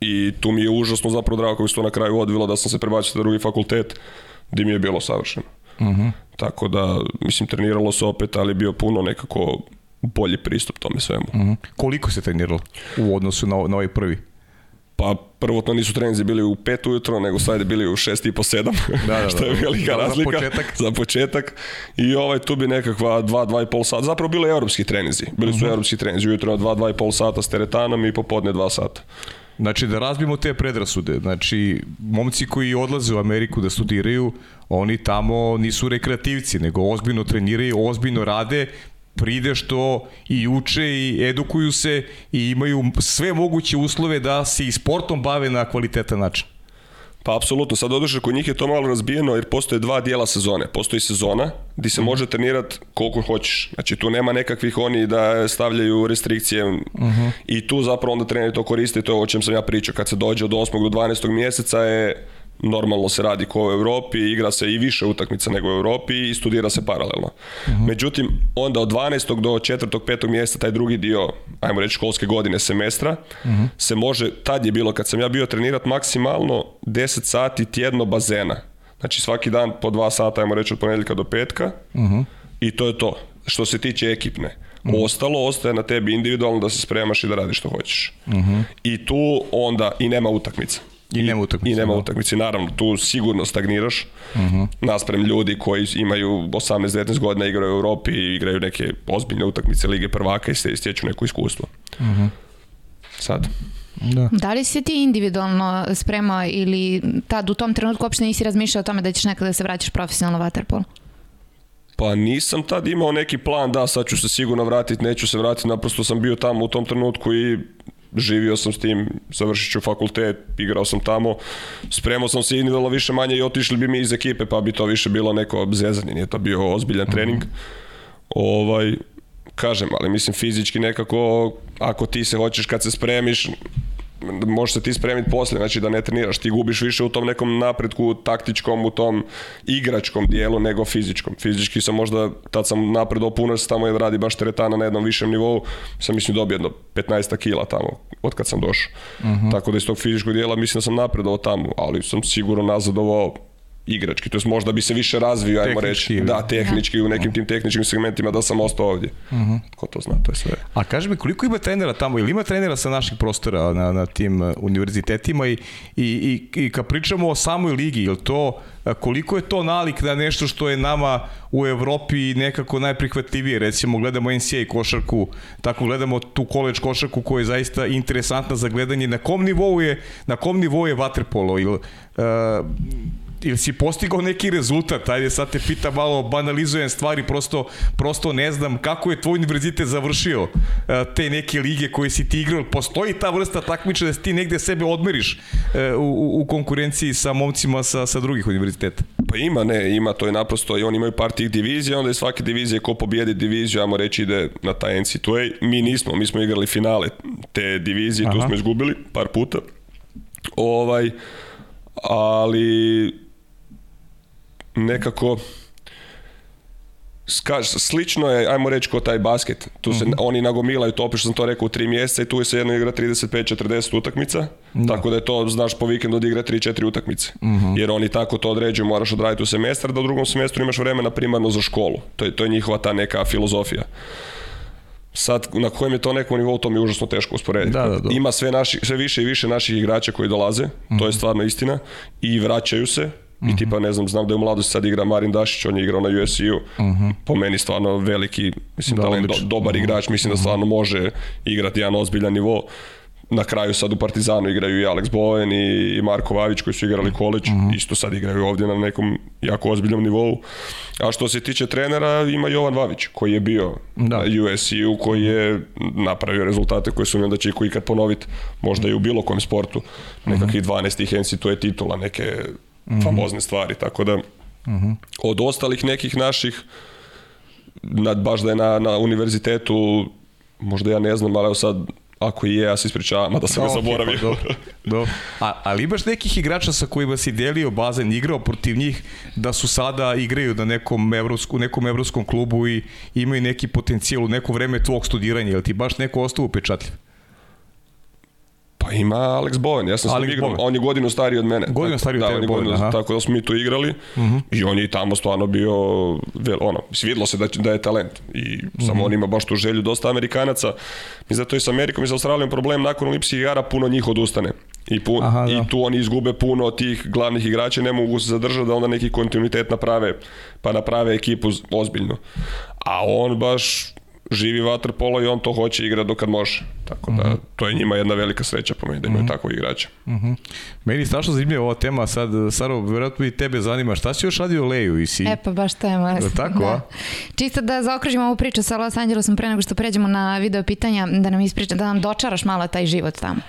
I tu mi je užasno zapravo drago kako se to na kraju odvilo da sam se prebacio na drugi fakultet, uh, gde mi je bilo savršeno. Uh mhm. -huh. Tako da, mislim, treniralo se opet, ali bio puno nekako bolji pristup tome svemu. Uh mhm. -huh. Koliko se treniralo u odnosu na, na ovaj prvi? Pa prvo to nisu trenzi bili u 5 ujutro, nego sad bili u 6 i po 7, da, da, što je da, da. velika da, razlika za početak. za početak. I ovaj tu bi nekakva 2 2,5 sata, zapravo bili evropski trenzi. Bili su uh mhm. -huh. evropski trenzi, ujutro 2 2,5 sata s teretanom i popodne 2 sata. Znači, da razbijemo te predrasude. Znači, momci koji odlaze u Ameriku da studiraju, oni tamo nisu rekreativci, nego ozbiljno treniraju, ozbiljno rade, pride što i uče i edukuju se i imaju sve moguće uslove da se i sportom bave na kvalitetan način. Pa apsolutno, sad oduše kod njih je to malo razbijeno jer postoje dva dijela sezone. Postoji sezona gdje se mm. može trenirati koliko hoćeš. Znači tu nema nekakvih oni da stavljaju restrikcije mm -hmm. i tu zapravo onda treneri to koriste, to je o čem sam ja pričao. Kad se dođe od 8. do 12. mjeseca je normalno se radi kao u Evropi, igra se i više utakmica nego u Evropi i studira se paralelno. Uh -huh. Međutim, onda od 12. do 4. 5. mjeseca, taj drugi dio, ajmo reći školske godine semestra, uh -huh. se može, tad je bilo kad sam ja bio trenirat maksimalno 10 sati tjedno bazena. Znači svaki dan po 2 sata, ajmo reći od ponedjeljka do petka uh -huh. i to je to. Što se tiče ekipne. Ostalo ostaje na tebi individualno da se spremaš i da radiš što hoćeš. I tu onda i nema utakmica. I nema utakmice. I nema da. utakmice, naravno, tu sigurno stagniraš. Uh mhm. -huh. Nasprem ljudi koji imaju 18-19 godina igraju u Europi i igraju neke ozbiljne utakmice Lige prvaka i se stječu neko iskustvo. Uh mhm. -huh. Sad. Da. da li si ti individualno spremao ili tad u tom trenutku uopšte nisi razmišljao o tome da ćeš nekada da se vraćaš profesionalno vaterpolo? Pa nisam tad imao neki plan, da sad ću se sigurno vratiti, neću se vratiti, naprosto sam bio tamo u tom trenutku i živio sam s tim, završit ću fakultet, igrao sam tamo, spremao sam se individualno više manje i otišli bi mi iz ekipe, pa bi to više bilo neko zezanje, nije to bio ozbiljan mhm. trening. Mm -hmm. Ovaj, kažem, ali mislim fizički nekako, ako ti se hoćeš kad se spremiš, možeš se ti spremiti posle, znači da ne treniraš, ti gubiš više u tom nekom napretku taktičkom, u tom igračkom dijelu nego fizičkom. Fizički sam možda, tad sam napredo puno, tamo je radi baš teretana na jednom višem nivou, sam mislim dobio jedno 15 kila tamo od kad sam došao. Uh mhm. -huh. Tako da iz tog fizičkog dijela mislim da sam napredovao tamo, ali sam sigurno nazadovao igrački, to jest možda bi se više razvio, ajmo reći, da, da, tehnički, u nekim da. tim tehničkim segmentima da sam ostao ovdje. Uh mhm. -huh. Ko to zna, to je sve. A kaži mi, koliko ima trenera tamo, ili ima trenera sa naših prostora na, na tim uh, univerzitetima i, i, i, i kad pričamo o samoj ligi, ili to, uh, koliko je to nalik na nešto što je nama u Evropi nekako najprihvatljivije, recimo gledamo NCAA košarku, tako gledamo tu koleđ košarku koja je zaista interesantna za gledanje, na kom nivou je, na kom nivou je vaterpolo, ili... Uh, ili si postigao neki rezultat, ajde sad te pita malo, banalizujem stvari, prosto, prosto ne znam kako je tvoj univerzitet završio e, te neke lige koje si ti igrao, postoji ta vrsta takmiča da ti negde sebe odmeriš e, u, u konkurenciji sa momcima sa, sa drugih univerziteta? Pa ima, ne, ima, to je naprosto, i oni imaju par tih divizija, onda je svake divizije ko pobijedi diviziju, ajmo reći ide na taj NC2A, mi nismo, mi smo igrali finale te divizije, Aha. tu smo izgubili par puta, ovaj, ali nekako Kaž, slično je, ajmo reći, kao taj basket. Tu se mm -hmm. oni nagomilaju to, opet što sam to rekao, u tri mjeseca i tu se jedno igra 35-40 utakmica. Da. Tako da je to, znaš, po vikendu odigra 3-4 utakmice. Mm -hmm. Jer oni tako to određuju, moraš odraditi u semestar, da u drugom semestru imaš vremena primarno za školu. To je, to je njihova ta neka filozofija. Sad, na kojem je to nekom nivou, to mi je užasno teško usporediti. Da, da, Ima sve, naši, sve više i više naših igrača koji dolaze, mm -hmm. to je mhm. stvarno istina, i vraćaju se, Mm -hmm. I mhm. tipa, ne znam, znam da je u mladosti sad igra Marin Dašić, on je igrao na USU. Mm -hmm. Po meni stvarno veliki, mislim, da, talent, do, dobar mm -hmm. igrač, mislim da mhm. stvarno može igrati jedan ozbiljan nivo. Na kraju sad u Partizanu igraju i Alex Bowen i Marko Vavić koji su igrali mhm. koleđ, mm -hmm. isto sad igraju ovdje na nekom jako ozbiljnom nivou. A što se tiče trenera, ima Jovan Vavić koji je bio da. na USU, koji je napravio rezultate koje su mi onda će ikad ponoviti, možda i u bilo kojem sportu. Nekakvih 12 ih to je titula, neke Mhm. famozne stvari, tako da mhm. od ostalih nekih naših nad, baš da je na, na univerzitetu možda ja ne znam, ali evo sad Ako i je, ja se ispričavam, a da sam ga da, zaboravio. Okay, pa, dobro, dobro. A, ali imaš nekih igrača sa kojima si delio bazen, igrao protiv njih, da su sada igraju na nekom, evropsku, nekom evropskom klubu i imaju neki potencijal u neko vreme tvog studiranja, je ti baš neko ostao upečatljiv? Pa ima Alex Bowen, ja sam Alex s njim on je godinu stariji od mene. Godinu stariji od da, tebe, Bowen, aha. Tako da smo mi tu igrali uh mhm. -huh. i on je i tamo stvarno bio, vel, ono, svidlo se da, da je talent. I samo uh mhm. -huh. on ima baš tu želju, dosta Amerikanaca. Mi zato i sa Amerikom i sa Australijom problem, nakon Olimpijskih igara puno njih odustane. I, pun, Aha, da. i tu oni izgube puno od tih glavnih igrača, ne mogu se zadržati da onda neki kontinuitet naprave, pa naprave ekipu ozbiljno. A on baš živi vaterpolo i on to hoće igra dokad može. Tako da, mm -hmm. to je njima jedna velika sreća po meni da imaju mm -hmm. takvog igrača. Mm -hmm. Meni je strašno zanimljiva ova tema sad, Saro, vjerojatno i tebe zanima. Šta si još radio Leju i si? E pa baš to je malo. Da, tako, da. a? Čisto da zaokružimo ovu priču sa Los Angelesom pre nego što pređemo na video pitanja, da nam ispriča, da nam dočaraš malo taj život tamo.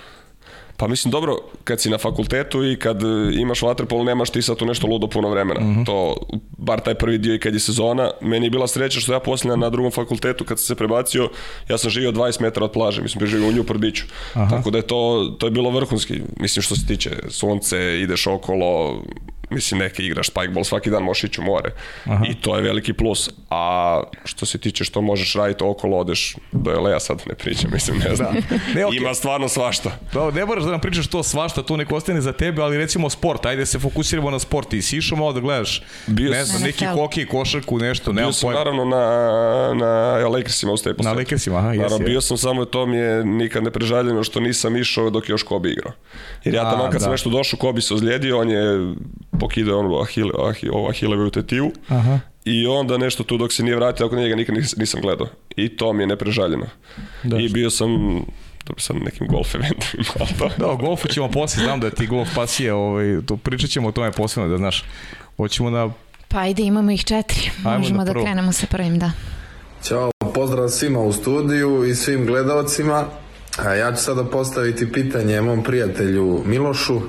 Pa mislim, dobro, kad si na fakultetu i kad e, imaš vaterpolo, nemaš ti sad tu nešto ludo puno vremena. Mm -hmm. To, bar taj prvi dio i kad je sezona, meni je bila sreća što ja poslije na drugom fakultetu, kad sam se prebacio, ja sam živio 20 metara od plaže, mislim, živio u nju prdiću. Aha. Tako da je to, to je bilo vrhunski, mislim, što se tiče sunce, ideš okolo, mislim neka igra spikeball svaki dan možeš ići u more Aha. i to je veliki plus a što se tiče što možeš raditi okolo odeš do Eleja sad ne pričam mislim ne znam da. ne, okay. ima stvarno svašta da, ne moraš da nam pričaš to svašta to neko ostane za tebe ali recimo sport ajde se fokusiramo na sport i si išao malo da gledaš bio ne znam neki hokej košarku nešto ne bio sam pojma. naravno na, na Lakersima u Staples na Lakersima aha, naravno, bio sam samo to mi je nikad ne prežaljeno što nisam išao dok je još Kobe igrao jer ja tamo kad da. sam nešto došao Kobe se ozlijedio on je pokidao ono ahile, ah, ahile, ovo ahilevu tetivu Aha. i onda nešto tu dok se nije vratio, ako njega nikad nisam gledao. I to mi je neprežaljeno. Da. I bio sam dobro sad nekim golf eventima. ali to... da, o golfu ćemo posle, znam da ti golf pasije, ovaj, to pričat ćemo o tome posebno, da znaš, hoćemo na... Pa ajde, imamo ih četiri, Ajmo možemo da, da krenemo sa prvim, da. Ćao, pozdrav svima u studiju i svim gledalcima. A ja ću sada postaviti pitanje mom prijatelju Milošu,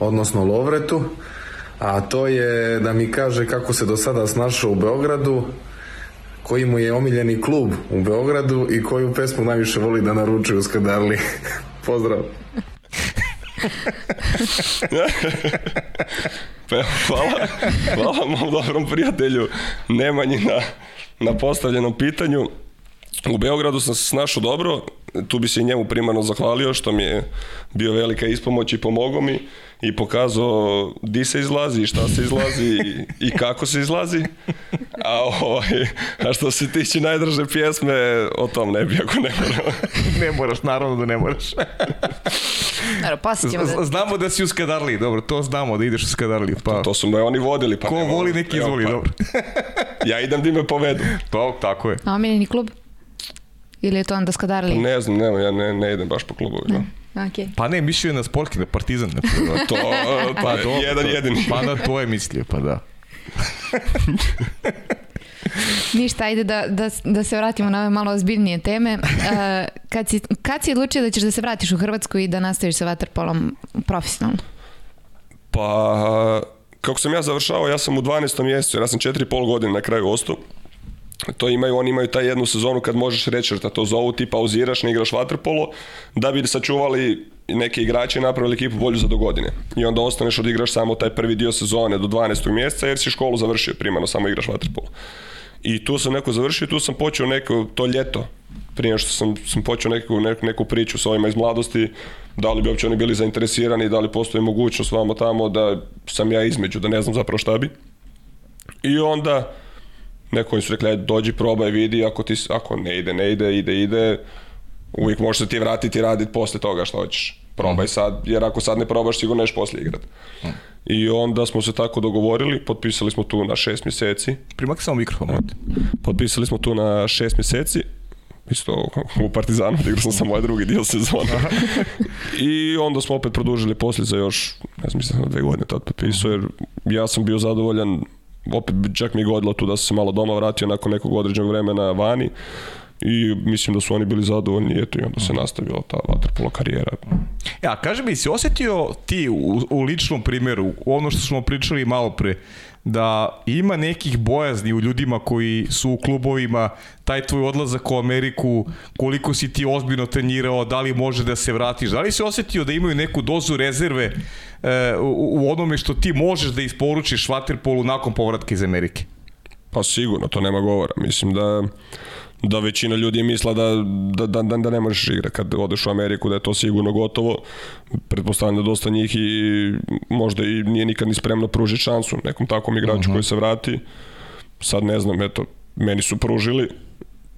odnosno Lovretu a to je da mi kaže kako se do sada snašao u Beogradu, koji mu je omiljeni klub u Beogradu i koju pesmu najviše voli da naruči u Skadarli. Pozdrav! pa, hvala, hvala mom dobrom prijatelju Nemanji na, na postavljenom pitanju. U Beogradu sam se snašao dobro, tu bi se i njemu primarno zahvalio što mi je bio velika ispomoć i pomogao mi i pokazao di se izlazi, šta se izlazi i kako se izlazi. A, ovaj, a što se tiče najdraže pjesme, o tom ne bi ako ne moram. ne moraš, naravno da ne moraš. Naravno, pasit ćemo da... Znamo da si u Skadarli, dobro, to znamo da ideš u Skadarli. Pa... To, pa to su me oni vodili. Pa Ko ne voli, neki izvoli, pa. dobro. ja idem di da me povedu. To, pa, tako je. A omiljeni klub? Ili je to onda Skadarli? Ne znam, nema, ja ne, ne idem baš po klubovima. Okay. Pa ne, mislio je na sportki, na partizan. Na to, to, pa, dobro, jedan jedini. Pa na da, to je mislio, pa da. Ništa, ajde da, da, da se vratimo na ove malo ozbiljnije teme. Uh, kad, si, kad si odlučio da ćeš da se vratiš u Hrvatsku i da nastaviš sa vaterpolom profesionalno? Pa, kako sam ja završao, ja sam u 12. mjesecu, ja sam 4,5 godine na kraju ostao to imaju, oni imaju taj jednu sezonu kad možeš reći, da to zovu ti pauziraš, ne igraš vaterpolo, da bi sačuvali neke igrače i napravili ekipu bolju za do godine. I onda ostaneš odigraš samo taj prvi dio sezone do 12. mjeseca jer si školu završio primarno, samo igraš vaterpolo. I tu sam neko završio, tu sam počeo neko to ljeto, prije što sam, sam počeo neku, neku, neku priču s ovima iz mladosti, da li bi uopće oni bili zainteresirani, da li postoji mogućnost vamo tamo da sam ja između, da ne znam zapravo šta bi. I onda Neko su rekli, e, dođi, probaj, vidi, ako, ti, ako ne ide, ne ide, ide, ide, uvijek možeš se ti vratiti i raditi posle toga što hoćeš. Probaj mhm. sad, jer ako sad ne probaš, sigurno neš posle igrat. Mhm. I onda smo se tako dogovorili, potpisali smo tu na šest mjeseci. Primaki samo mikrofon. Potpisali smo tu na šest mjeseci, isto u Partizanu, igrao sam sa moj drugi dio sezona. I onda smo opet produžili posle za još, ne znam, mislim, dve godine tad potpisao, mhm. jer ja sam bio zadovoljan opet čak mi je godilo tu da se malo doma vratio nakon nekog određenog vremena vani i mislim da su oni bili zadovoljni eto i onda se nastavila ta vaterpolo karijera. Ja, e, kaže mi, si osetio ti u, u ličnom primjeru ono što smo pričali malo pre, da ima nekih bojazni u ljudima koji su u klubovima, taj tvoj odlazak u Ameriku, koliko si ti ozbiljno trenirao, da li može da se vratiš, da li si osetio da imaju neku dozu rezerve e, u, u onome što ti možeš da isporučiš Waterpolu nakon povratka iz Amerike? Pa sigurno, to nema govora. Mislim da da većina ljudi misla da, da, da, da, da ne možeš igrati kad odeš u Ameriku, da je to sigurno gotovo. Pretpostavljam da dosta njih i možda i nije nikad ni spremno pruži šansu nekom takvom igraču uh mhm. -huh. koji se vrati. Sad ne znam, eto, meni su pružili,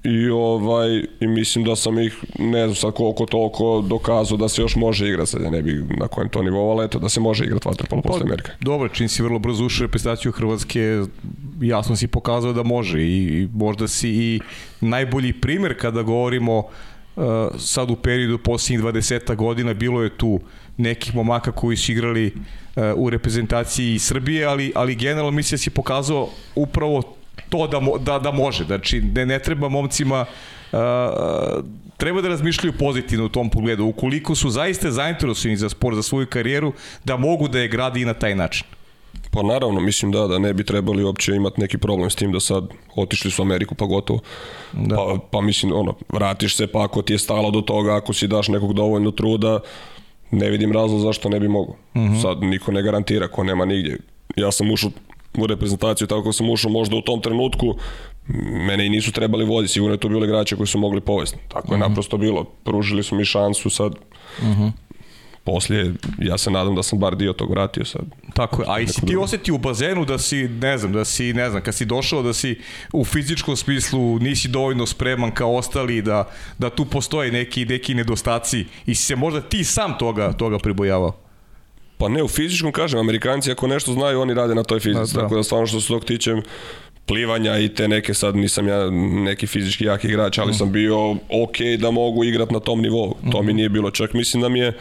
i ovaj i mislim da sam ih ne znam sa koliko toliko dokazao da se još može igrati sad ja ne bih na kojem to nivou ali eto da se može igrati vaterpolo pa, posle Amerike. Dobro, čim si vrlo brzo ušao reprezentaciju Hrvatske jasno si pokazao da može i, i možda si i najbolji primer kada govorimo uh, sad u periodu poslednjih 20 godina bilo je tu nekih momaka koji su igrali uh, u reprezentaciji Srbije, ali ali generalno mislim da si pokazao upravo to da, da, da može. Znači, ne, ne treba momcima Uh, treba da razmišljaju pozitivno u tom pogledu, ukoliko su zaiste zainteresovani za sport, za svoju karijeru, da mogu da je gradi i na taj način. Pa naravno, mislim da, da ne bi trebali uopće imati neki problem s tim da sad otišli su u Ameriku pa gotovo. Da. Pa, pa mislim, ono, vratiš se pa ako ti je stalo do toga, ako si daš nekog dovoljno truda, ne vidim razlog zašto ne bi mogo. Uh mhm. -huh. Sad niko ne garantira, ko nema nigdje. Ja sam ušao u reprezentaciju, tako da sam ušao možda u tom trenutku, mene i nisu trebali vodi, sigurno je to bilo igrače koji su mogli povesti. Tako je mm -hmm. naprosto bilo. Pružili su mi šansu sad. Mm -hmm. Poslije, ja se nadam da sam bar dio tog vratio sad. Tako je, a i si ti da- osjeti u bazenu da si, ne znam, da si, ne znam, kad si došao da si u fizičkom smislu nisi dovoljno spreman kao ostali, da, da tu postoje neki, neki nedostaci i si se možda ti sam toga, toga pribojavao? Pa ne, u fizičkom kažem, Amerikanci ako nešto znaju, oni rade na toj fizici. Da, da. Tako da stvarno što se tog tičem, plivanja i te neke sad nisam ja neki fizički jak igrač, ali mm. sam bio ok da mogu igrat na tom nivou. Mm. To mi mm-hmm. nije bilo čak. Mislim da mi je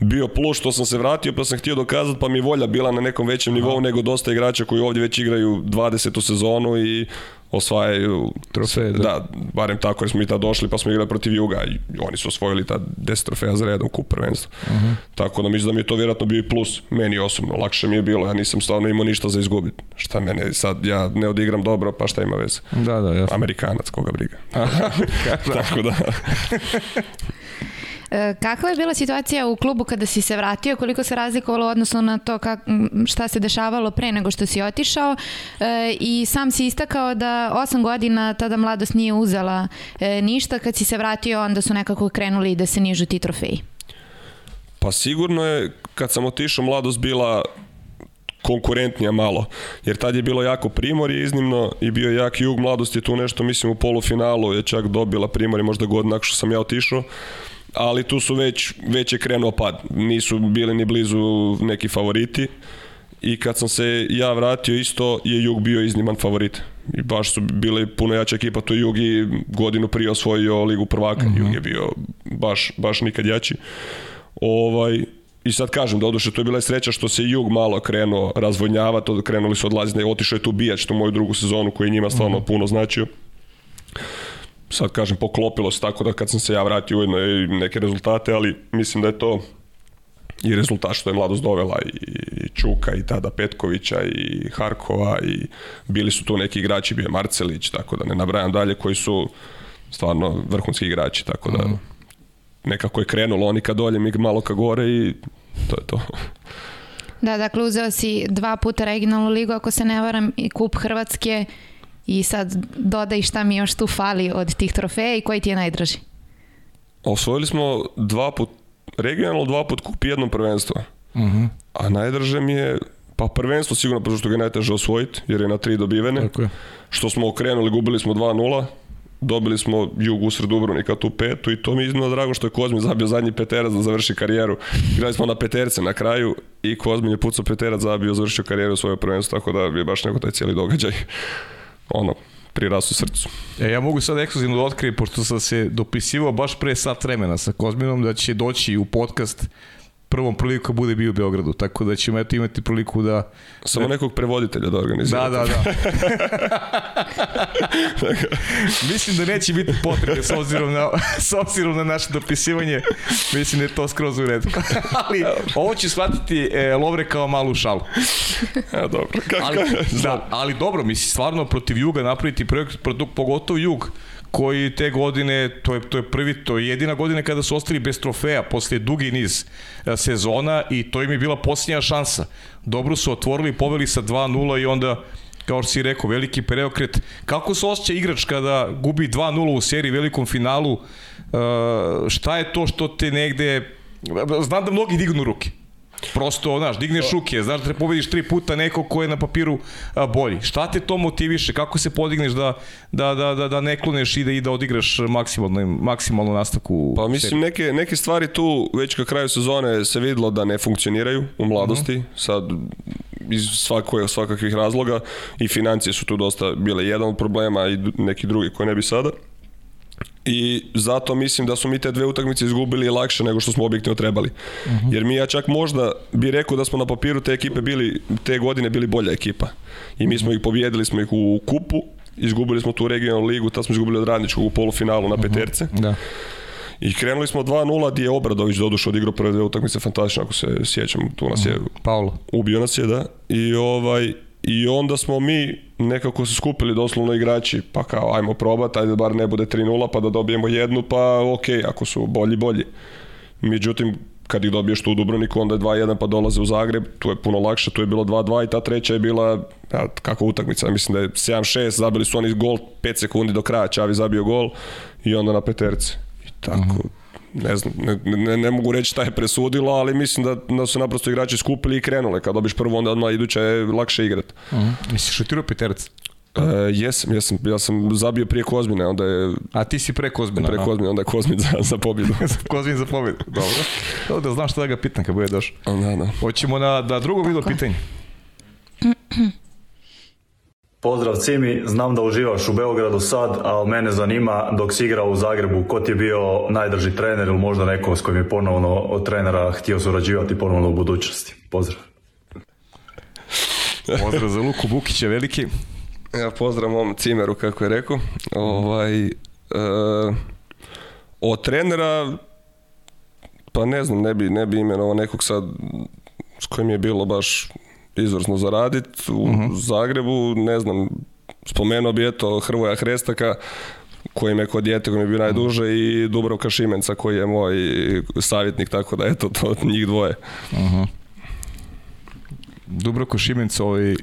bio plus što sam se vratio pa sam htio dokazati pa mi volja bila na nekom većem nivou Aha. nego dosta igrača koji ovdje već igraju 20. sezonu i osvajaju trofeje. Da. da, barem tako jer smo mi tad došli pa smo igrali protiv Juga i oni su osvojili ta 10 trofeja za redom kup prvenstva. Uh mhm. -huh. Tako da mislim da mi je to vjerojatno bio i plus meni osobno. Lakše mi je bilo, ja nisam stvarno imao ništa za izgubiti. Šta mene sad ja ne odigram dobro, pa šta ima veze? Da, da, jasno. Amerikanac koga briga. Aha, tako da. E, kakva je bila situacija u klubu kada si se vratio? Koliko se razlikovalo odnosno na to kak, šta se dešavalo pre nego što si otišao? E, I sam si istakao da osam godina tada mladost nije uzela e, ništa. Kad si se vratio, onda su nekako krenuli da se nižu ti trofeji. Pa sigurno je, kad sam otišao, mladost bila konkurentnija malo, jer tad je bilo jako primorje iznimno i bio jak jug mladosti tu nešto, mislim u polufinalu je čak dobila primorje možda god nakon što sam ja otišao ali tu su već, već je krenuo pad. Nisu bili ni blizu neki favoriti i kad sam se ja vratio isto je Jug bio izniman favorit. I baš su bile puno jača ekipa, to Jug i godinu prije osvojio Ligu prvaka. Mm -hmm. Jug je bio baš, baš nikad jači. Ovaj, I sad kažem, doduše, da to je bila sreća što se Jug malo krenuo razvojnjava, to krenuli su odlaziti, otišao je tu Bijač, to moju drugu sezonu koji njima stvarno mm -hmm. puno značio sad kažem, poklopilo se tako da kad sam se ja vratio ujedno i e, neke rezultate, ali mislim da je to i rezultat što je mladost dovela i Čuka i tada Petkovića i Harkova i bili su tu neki igrači, bio je Marcelić, tako da ne nabrajam dalje, koji su stvarno vrhunski igrači, tako da mhm. nekako je krenulo oni ka dolje, mi malo ka gore i to je to. Da, dakle uzeo si dva puta regionalnu ligu, ako se ne varam, i kup Hrvatske i sad dodaj šta mi još tu fali od tih trofeja i koji ti je najdraži? Osvojili smo dva put regionalno, dva put kup jedno prvenstvo. Uh mhm. -huh. A najdraže mi je Pa prvenstvo sigurno, pošto što ga je najteže osvojiti, jer je na tri dobivene. Tako je. Što smo okrenuli, gubili smo 2-0, dobili smo jug usred Dubrovnika tu petu i to mi je iznimno drago što je Kozmin zabio zadnji peterac da završi karijeru. Igrali smo na peterce na kraju i Kozmin je pucao peterac, zabio, završio karijeru svoje prvenstvo, tako da je baš neko taj cijeli događaj ono, prirast u srcu. E, ja mogu sad ekskluzivno da otkrijem, pošto sam se dopisivao baš pre sat vremena sa Kozminom, da će doći u podcast prvom priliku bude bio u Beogradu, tako da ćemo eto imati priliku da... Samo ne... Da- nekog prevoditelja da organizujemo. Da, da, da. mislim da neće biti potrebe s obzirom na, s obzirom na naše dopisivanje, mislim da je to skroz u redu. Ali ovo će shvatiti e, Lovre kao malu šalu. A, e, dobro. Kako? Ali, da, ali dobro, mislim, stvarno protiv Juga napraviti projekt, produkt, pogotovo Jug, koji te godine, to je, to je prvi, to je jedina godina kada su ostali bez trofeja posle dugi niz e, sezona i to im je bila posljednja šansa. Dobro su otvorili, poveli sa 2-0 i onda kao što si rekao, veliki preokret. Kako se osjeća igrač kada gubi 2-0 u seriji velikom finalu? E, šta je to što te negde... Znam da mnogi dignu ruke, Prosto, znaš, digneš ruke, znaš da pobediš tri puta neko ko je na papiru bolji. Šta te to motiviše? Kako se podigneš da, da, da, da, da ne kloneš i da, i da odigraš maksimalno, maksimalno nastavku? Pa mislim, neke, neke stvari tu već ka kraju sezone se videlo da ne funkcioniraju u mladosti. Mm -hmm. Sad, iz svakoj, svakakvih razloga i financije su tu dosta bile jedan od problema i neki drugi koji ne bi sada i zato mislim da smo mi te dve utakmice izgubili lakše nego što smo objektivno trebali. Uh mhm. -huh. Jer mi ja čak možda bi rekao da smo na papiru te ekipe bili, te godine bili bolja ekipa. I mi smo mhm. ih pobijedili smo ih u kupu, izgubili smo tu regionalnu ligu, tad smo izgubili od Radničkog u polufinalu na mhm. peterce. Uh -huh. Da. I krenuli smo 2-0 gdje je Obradović dodušao odigrao prve dve utakmice fantastično ako se sjećam, tu nas je Paulo. Ubio nas je, da. I ovaj I onda smo mi nekako se skupili doslovno igrači, pa kao ajmo probat, ajde bar ne bude 3-0 pa da dobijemo jednu, pa ok, ako su bolji, bolji. Međutim, kad ih dobiješ tu u Dubrovniku, onda je 2-1 pa dolaze u Zagreb, tu je puno lakše, tu je bilo 2-2 i ta treća je bila, ja, kako utakmica, mislim da je 7-6, zabili su oni gol 5 sekundi do kraja, Čavi zabio gol i onda na peterce. I tako, uh mhm. -huh ne znam, ne, ne, ne mogu reći šta je presudilo, ali mislim da, da su naprosto igrači skupili i krenule. Kad dobiš prvo, onda odmah iduće je lakše igrati. Uh mhm. -huh. Nisi šutirao peterac? E, jesam, jesam, ja sam zabio prije Kozmine, onda je... A ti si pre Kozmina? Pre Kozmina, onda je Kozmin za, za pobjedu. Kozmin za pobjedu, dobro. Dobro, da znam šta da ga pitam kad bude došao. Da, da. Hoćemo na, na drugo video pitanje. Pozdrav Cimi, znam da uživaš u Beogradu sad, ali mene zanima dok si igrao u Zagrebu, ko ti je bio najdrži trener ili možda neko s kojim je ponovno od trenera htio surađivati ponovno u budućnosti? Pozdrav. Pozdrav za Luku Bukića, veliki. Ja pozdrav mom Cimeru, kako je rekao. Ovaj, e, od trenera, pa ne znam, ne bi, ne bi imenovao nekog sad s kojim je bilo baš izvrsno zaraditi u uh mhm. -huh. Zagrebu, ne znam, spomenuo bi eto Hrvoja Hrestaka, koji me kod dijete koji mi je bio mhm. najduže i Dubravka Šimenca koji je moj savjetnik, tako da eto to od njih dvoje. Uh mhm. -huh. Dubravko Šimenca ovaj, e,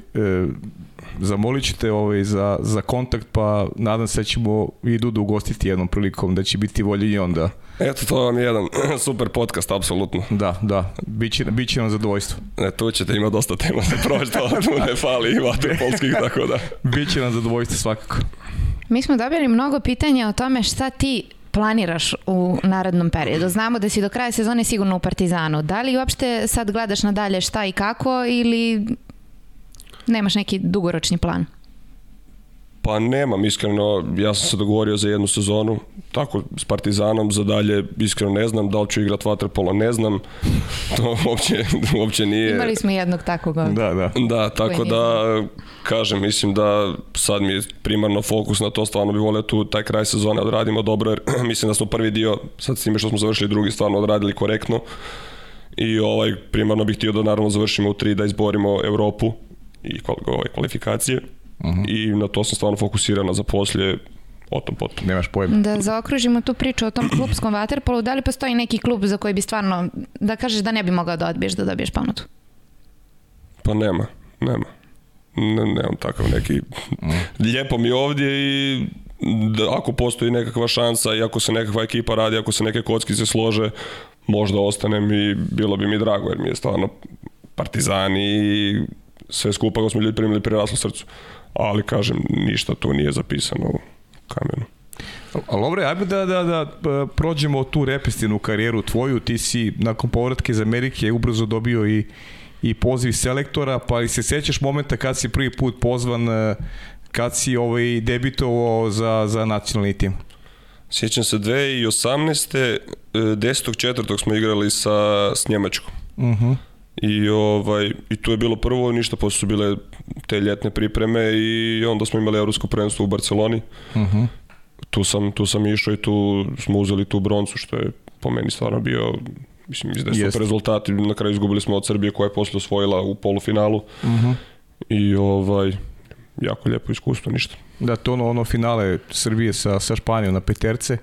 zamolit ćete ovaj, za, za kontakt, pa nadam se da ćemo i Dudu ugostiti jednom prilikom, da će biti volji i onda. Eto, to vam je jedan super podcast, apsolutno. Da, da, biće, biće nam zadovoljstvo. E, tu ćete ima dosta tema za prođe, tu ne fali i vaterpolskih, tako da. biće nam zadovoljstvo svakako. Mi smo dobili mnogo pitanja o tome šta ti planiraš u narednom periodu? Znamo da si do kraja sezone sigurno u Partizanu. Da li uopšte sad gledaš nadalje šta i kako ili Nemaš neki dugoročni plan? Pa nemam, iskreno, ja sam se dogovorio za jednu sezonu, tako s Partizanom, za dalje, iskreno ne znam, da li ću igrati vaterpolo, ne znam, to uopće, uopće nije... Imali smo jednog takvog Da, da. Da, tako da, kažem, mislim da sad mi je primarno fokus na to, stvarno bi volio tu taj kraj sezone odradimo dobro, jer mislim da smo prvi dio, sad s time što smo završili drugi, stvarno odradili korektno, i ovaj, primarno bih htio da naravno završimo u tri, da izborimo Evropu, i ovaj, kvalifikacije. Uh mhm. -huh. I na to sam stvarno fokusirana za poslije o tom potom. Nemaš pojma. Da zaokružimo tu priču o tom klubskom vaterpolu. Da li postoji neki klub za koji bi stvarno, da kažeš da ne bi mogao da odbiješ da dobiješ ponudu? Pa nema, nema. Ne, nemam takav neki... Mm. Lijepo mi ovdje i da, ako postoji nekakva šansa i ako se nekakva ekipa radi, ako se neke kockice slože, možda ostanem i bilo bi mi drago jer mi je stvarno partizani i sve skupa ko smo ljudi primili priraslo srcu. Ali kažem, ništa tu nije zapisano u kamenu. Al dobro, ajde da, da, da pa, prođemo tu repestinu karijeru tvoju. Ti si nakon povratke iz Amerike ubrzo dobio i, i poziv selektora, pa i se sećaš momenta kad si prvi put pozvan, e, kad si ovaj debitovao za, za nacionalni tim? Sjećam se 2018. 10. E, četvrtog smo igrali sa, s Njemačkom. Uh mhm. -huh. I, ovaj, I tu je bilo prvo, ništa, posle su bile te ljetne pripreme i onda smo imali evropsko prvenstvo u Barceloni. Uh mhm. -huh. tu, sam, tu sam išao i tu smo uzeli tu broncu, što je po meni stvarno bio mislim, da je super rezultat. Na kraju izgubili smo od Srbije koja je posle osvojila u polufinalu. Uh mhm. -huh. I ovaj, jako lijepo iskustvo, ništa. Da, to ono, ono finale Srbije sa, sa Španijom na peterce,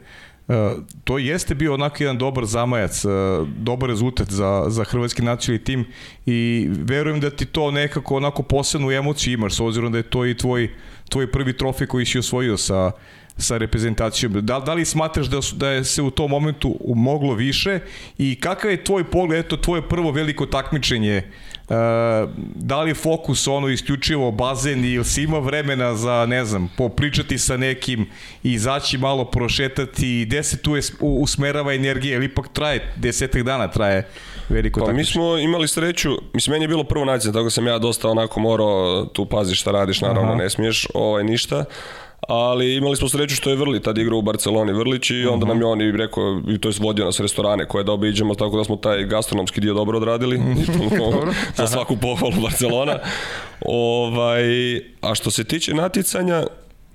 E, to jeste bio onako jedan dobar zamajac, e, dobar rezultat za, za hrvatski nacionalni tim i verujem da ti to nekako onako posebnu emociju imaš, s obzirom da je to i tvoj, tvoj prvi trofej koji si osvojio sa, sa reprezentacijom. Da, da li smatraš da, su, da je se u tom momentu moglo više i kakav je tvoj pogled, eto, tvoje prvo veliko takmičenje uh, E, da li fokus ono isključivo bazen ili si ima vremena za, ne znam, popričati sa nekim i izaći malo prošetati i gde se tu usmerava energija ili ipak traje, desetak dana traje veliko pa, takmiče. mi smo imali sreću, mislim, meni je bilo prvo nađenje, tako sam ja dosta onako morao, tu paziš šta radiš, naravno Aha. ne smiješ, ovaj, ništa, ali imali smo sreću što je Vrli tad igrao u Barceloni Vrlić i onda nam je on i rekao, i to je vodio nas restorane koje da obiđemo, tako da smo taj gastronomski dio dobro odradili, dobro. za svaku pohvalu Barcelona. ovaj, a što se tiče naticanja,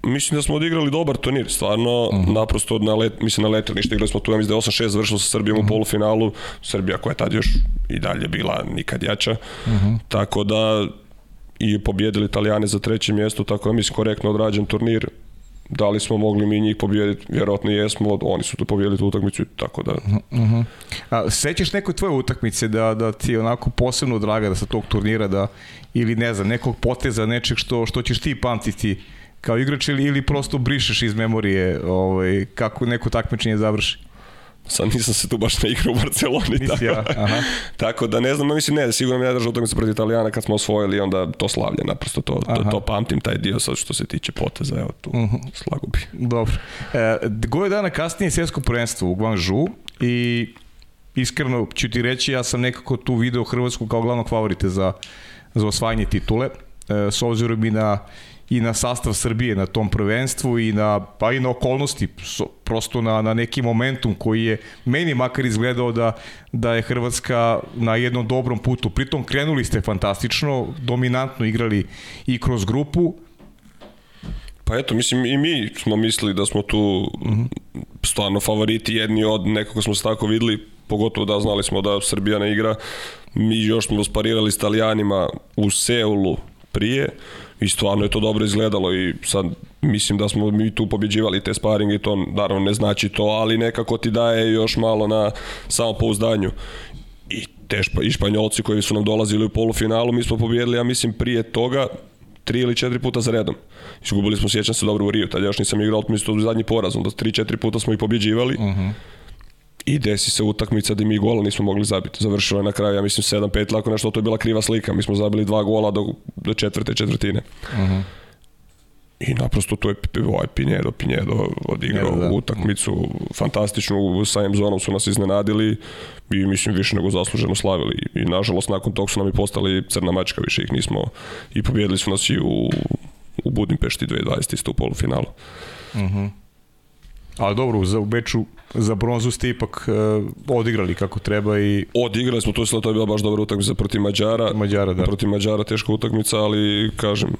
mislim da smo odigrali dobar turnir, stvarno, mm. naprosto na let, mislim na ništa igrali smo tu, ja mislim da 8-6 završilo sa Srbijom mm. u mhm. polufinalu, Srbija koja je tad još i dalje bila nikad jača, mm -hmm. tako da i pobjedili Italijane za treće mjesto, tako da mislim korektno odrađen turnir. Da li smo mogli mi njih pobijediti? Vjerojatno jesmo, oni su tu pobijedili tu utakmicu, tako da... Uh mhm. -huh. A, sećaš neko tvoje utakmice da, da ti je onako posebno draga da sa tog turnira da, ili ne znam, nekog poteza, nečeg što, što ćeš ti pamtiti kao igrač ili, ili prosto brišeš iz memorije ovaj, kako neko takmičenje završi? Sad nisam se tu baš na igru u Barceloni. Nisi tako, ja, da- aha. tako da ne znam, mislim ne, sigurno mi ne držao utakmicu protiv Italijana kad smo osvojili, onda to slavlje, naprosto to, aha. to, to pamtim taj dio sad što se tiče poteza, evo tu uh mhm. -huh. slagu bi. Dobro. E, godinu dana kasnije svjetsko prvenstvo u Guangzhou i iskreno ću ti reći, ja sam nekako tu video Hrvatsku kao glavnog favorite za, za osvajanje titule, e, s obzirom i na i na sastav Srbije na tom prvenstvu i na, pa i na okolnosti, prosto na, na neki momentum koji je meni makar izgledao da, da je Hrvatska na jednom dobrom putu. Pritom krenuli ste fantastično, dominantno igrali i kroz grupu, Pa eto, mislim i mi smo mislili da smo tu mm stvarno favoriti jedni od nekako smo se tako videli, pogotovo da znali smo da Srbija ne igra. Mi još smo sparirali s Italijanima u Seulu prije i stvarno je to dobro izgledalo i sad mislim da smo mi tu pobeđivali te sparinge i to naravno ne znači to, ali nekako ti daje još malo na samopouzdanju. I te špa, i Španjolci koji su nam dolazili u polufinalu, mi smo pobijedili, ja mislim, prije toga tri ili četiri puta za redom. Izgubili smo, sjećam se dobro u Riju, tad još nisam igrao, mislim, su to zadnji poraz, onda tri, četiri puta smo ih pobjeđivali. Uh mhm. -huh I desi se utakmica da mi gola nismo mogli zabiti. Završilo je na kraju, ja mislim, 7-5, lako nešto, to je bila kriva slika. Mi smo zabili dva gola do, do četvrte četvrtine. Uh mhm. -huh. I naprosto to je ovaj Pinjedo, Pinjedo odigrao Pinjedo, da. utakmicu fantastičnu, sa M zonom su nas iznenadili i mislim više nego zasluženo slavili. I nažalost nakon tog su nam i postali crna mačka, više ih nismo i pobjedili su nas i u, u Budimpešti 2020. isto u polufinalu. Uh mhm. -huh. Ali dobro, za u Beču za bronzu ste ipak uh, odigrali kako treba i... Odigrali smo to Tuzla, to je bila baš dobra utakmica protiv Mađara. Mađara, da. Protiv Mađara teška utakmica, ali kažem,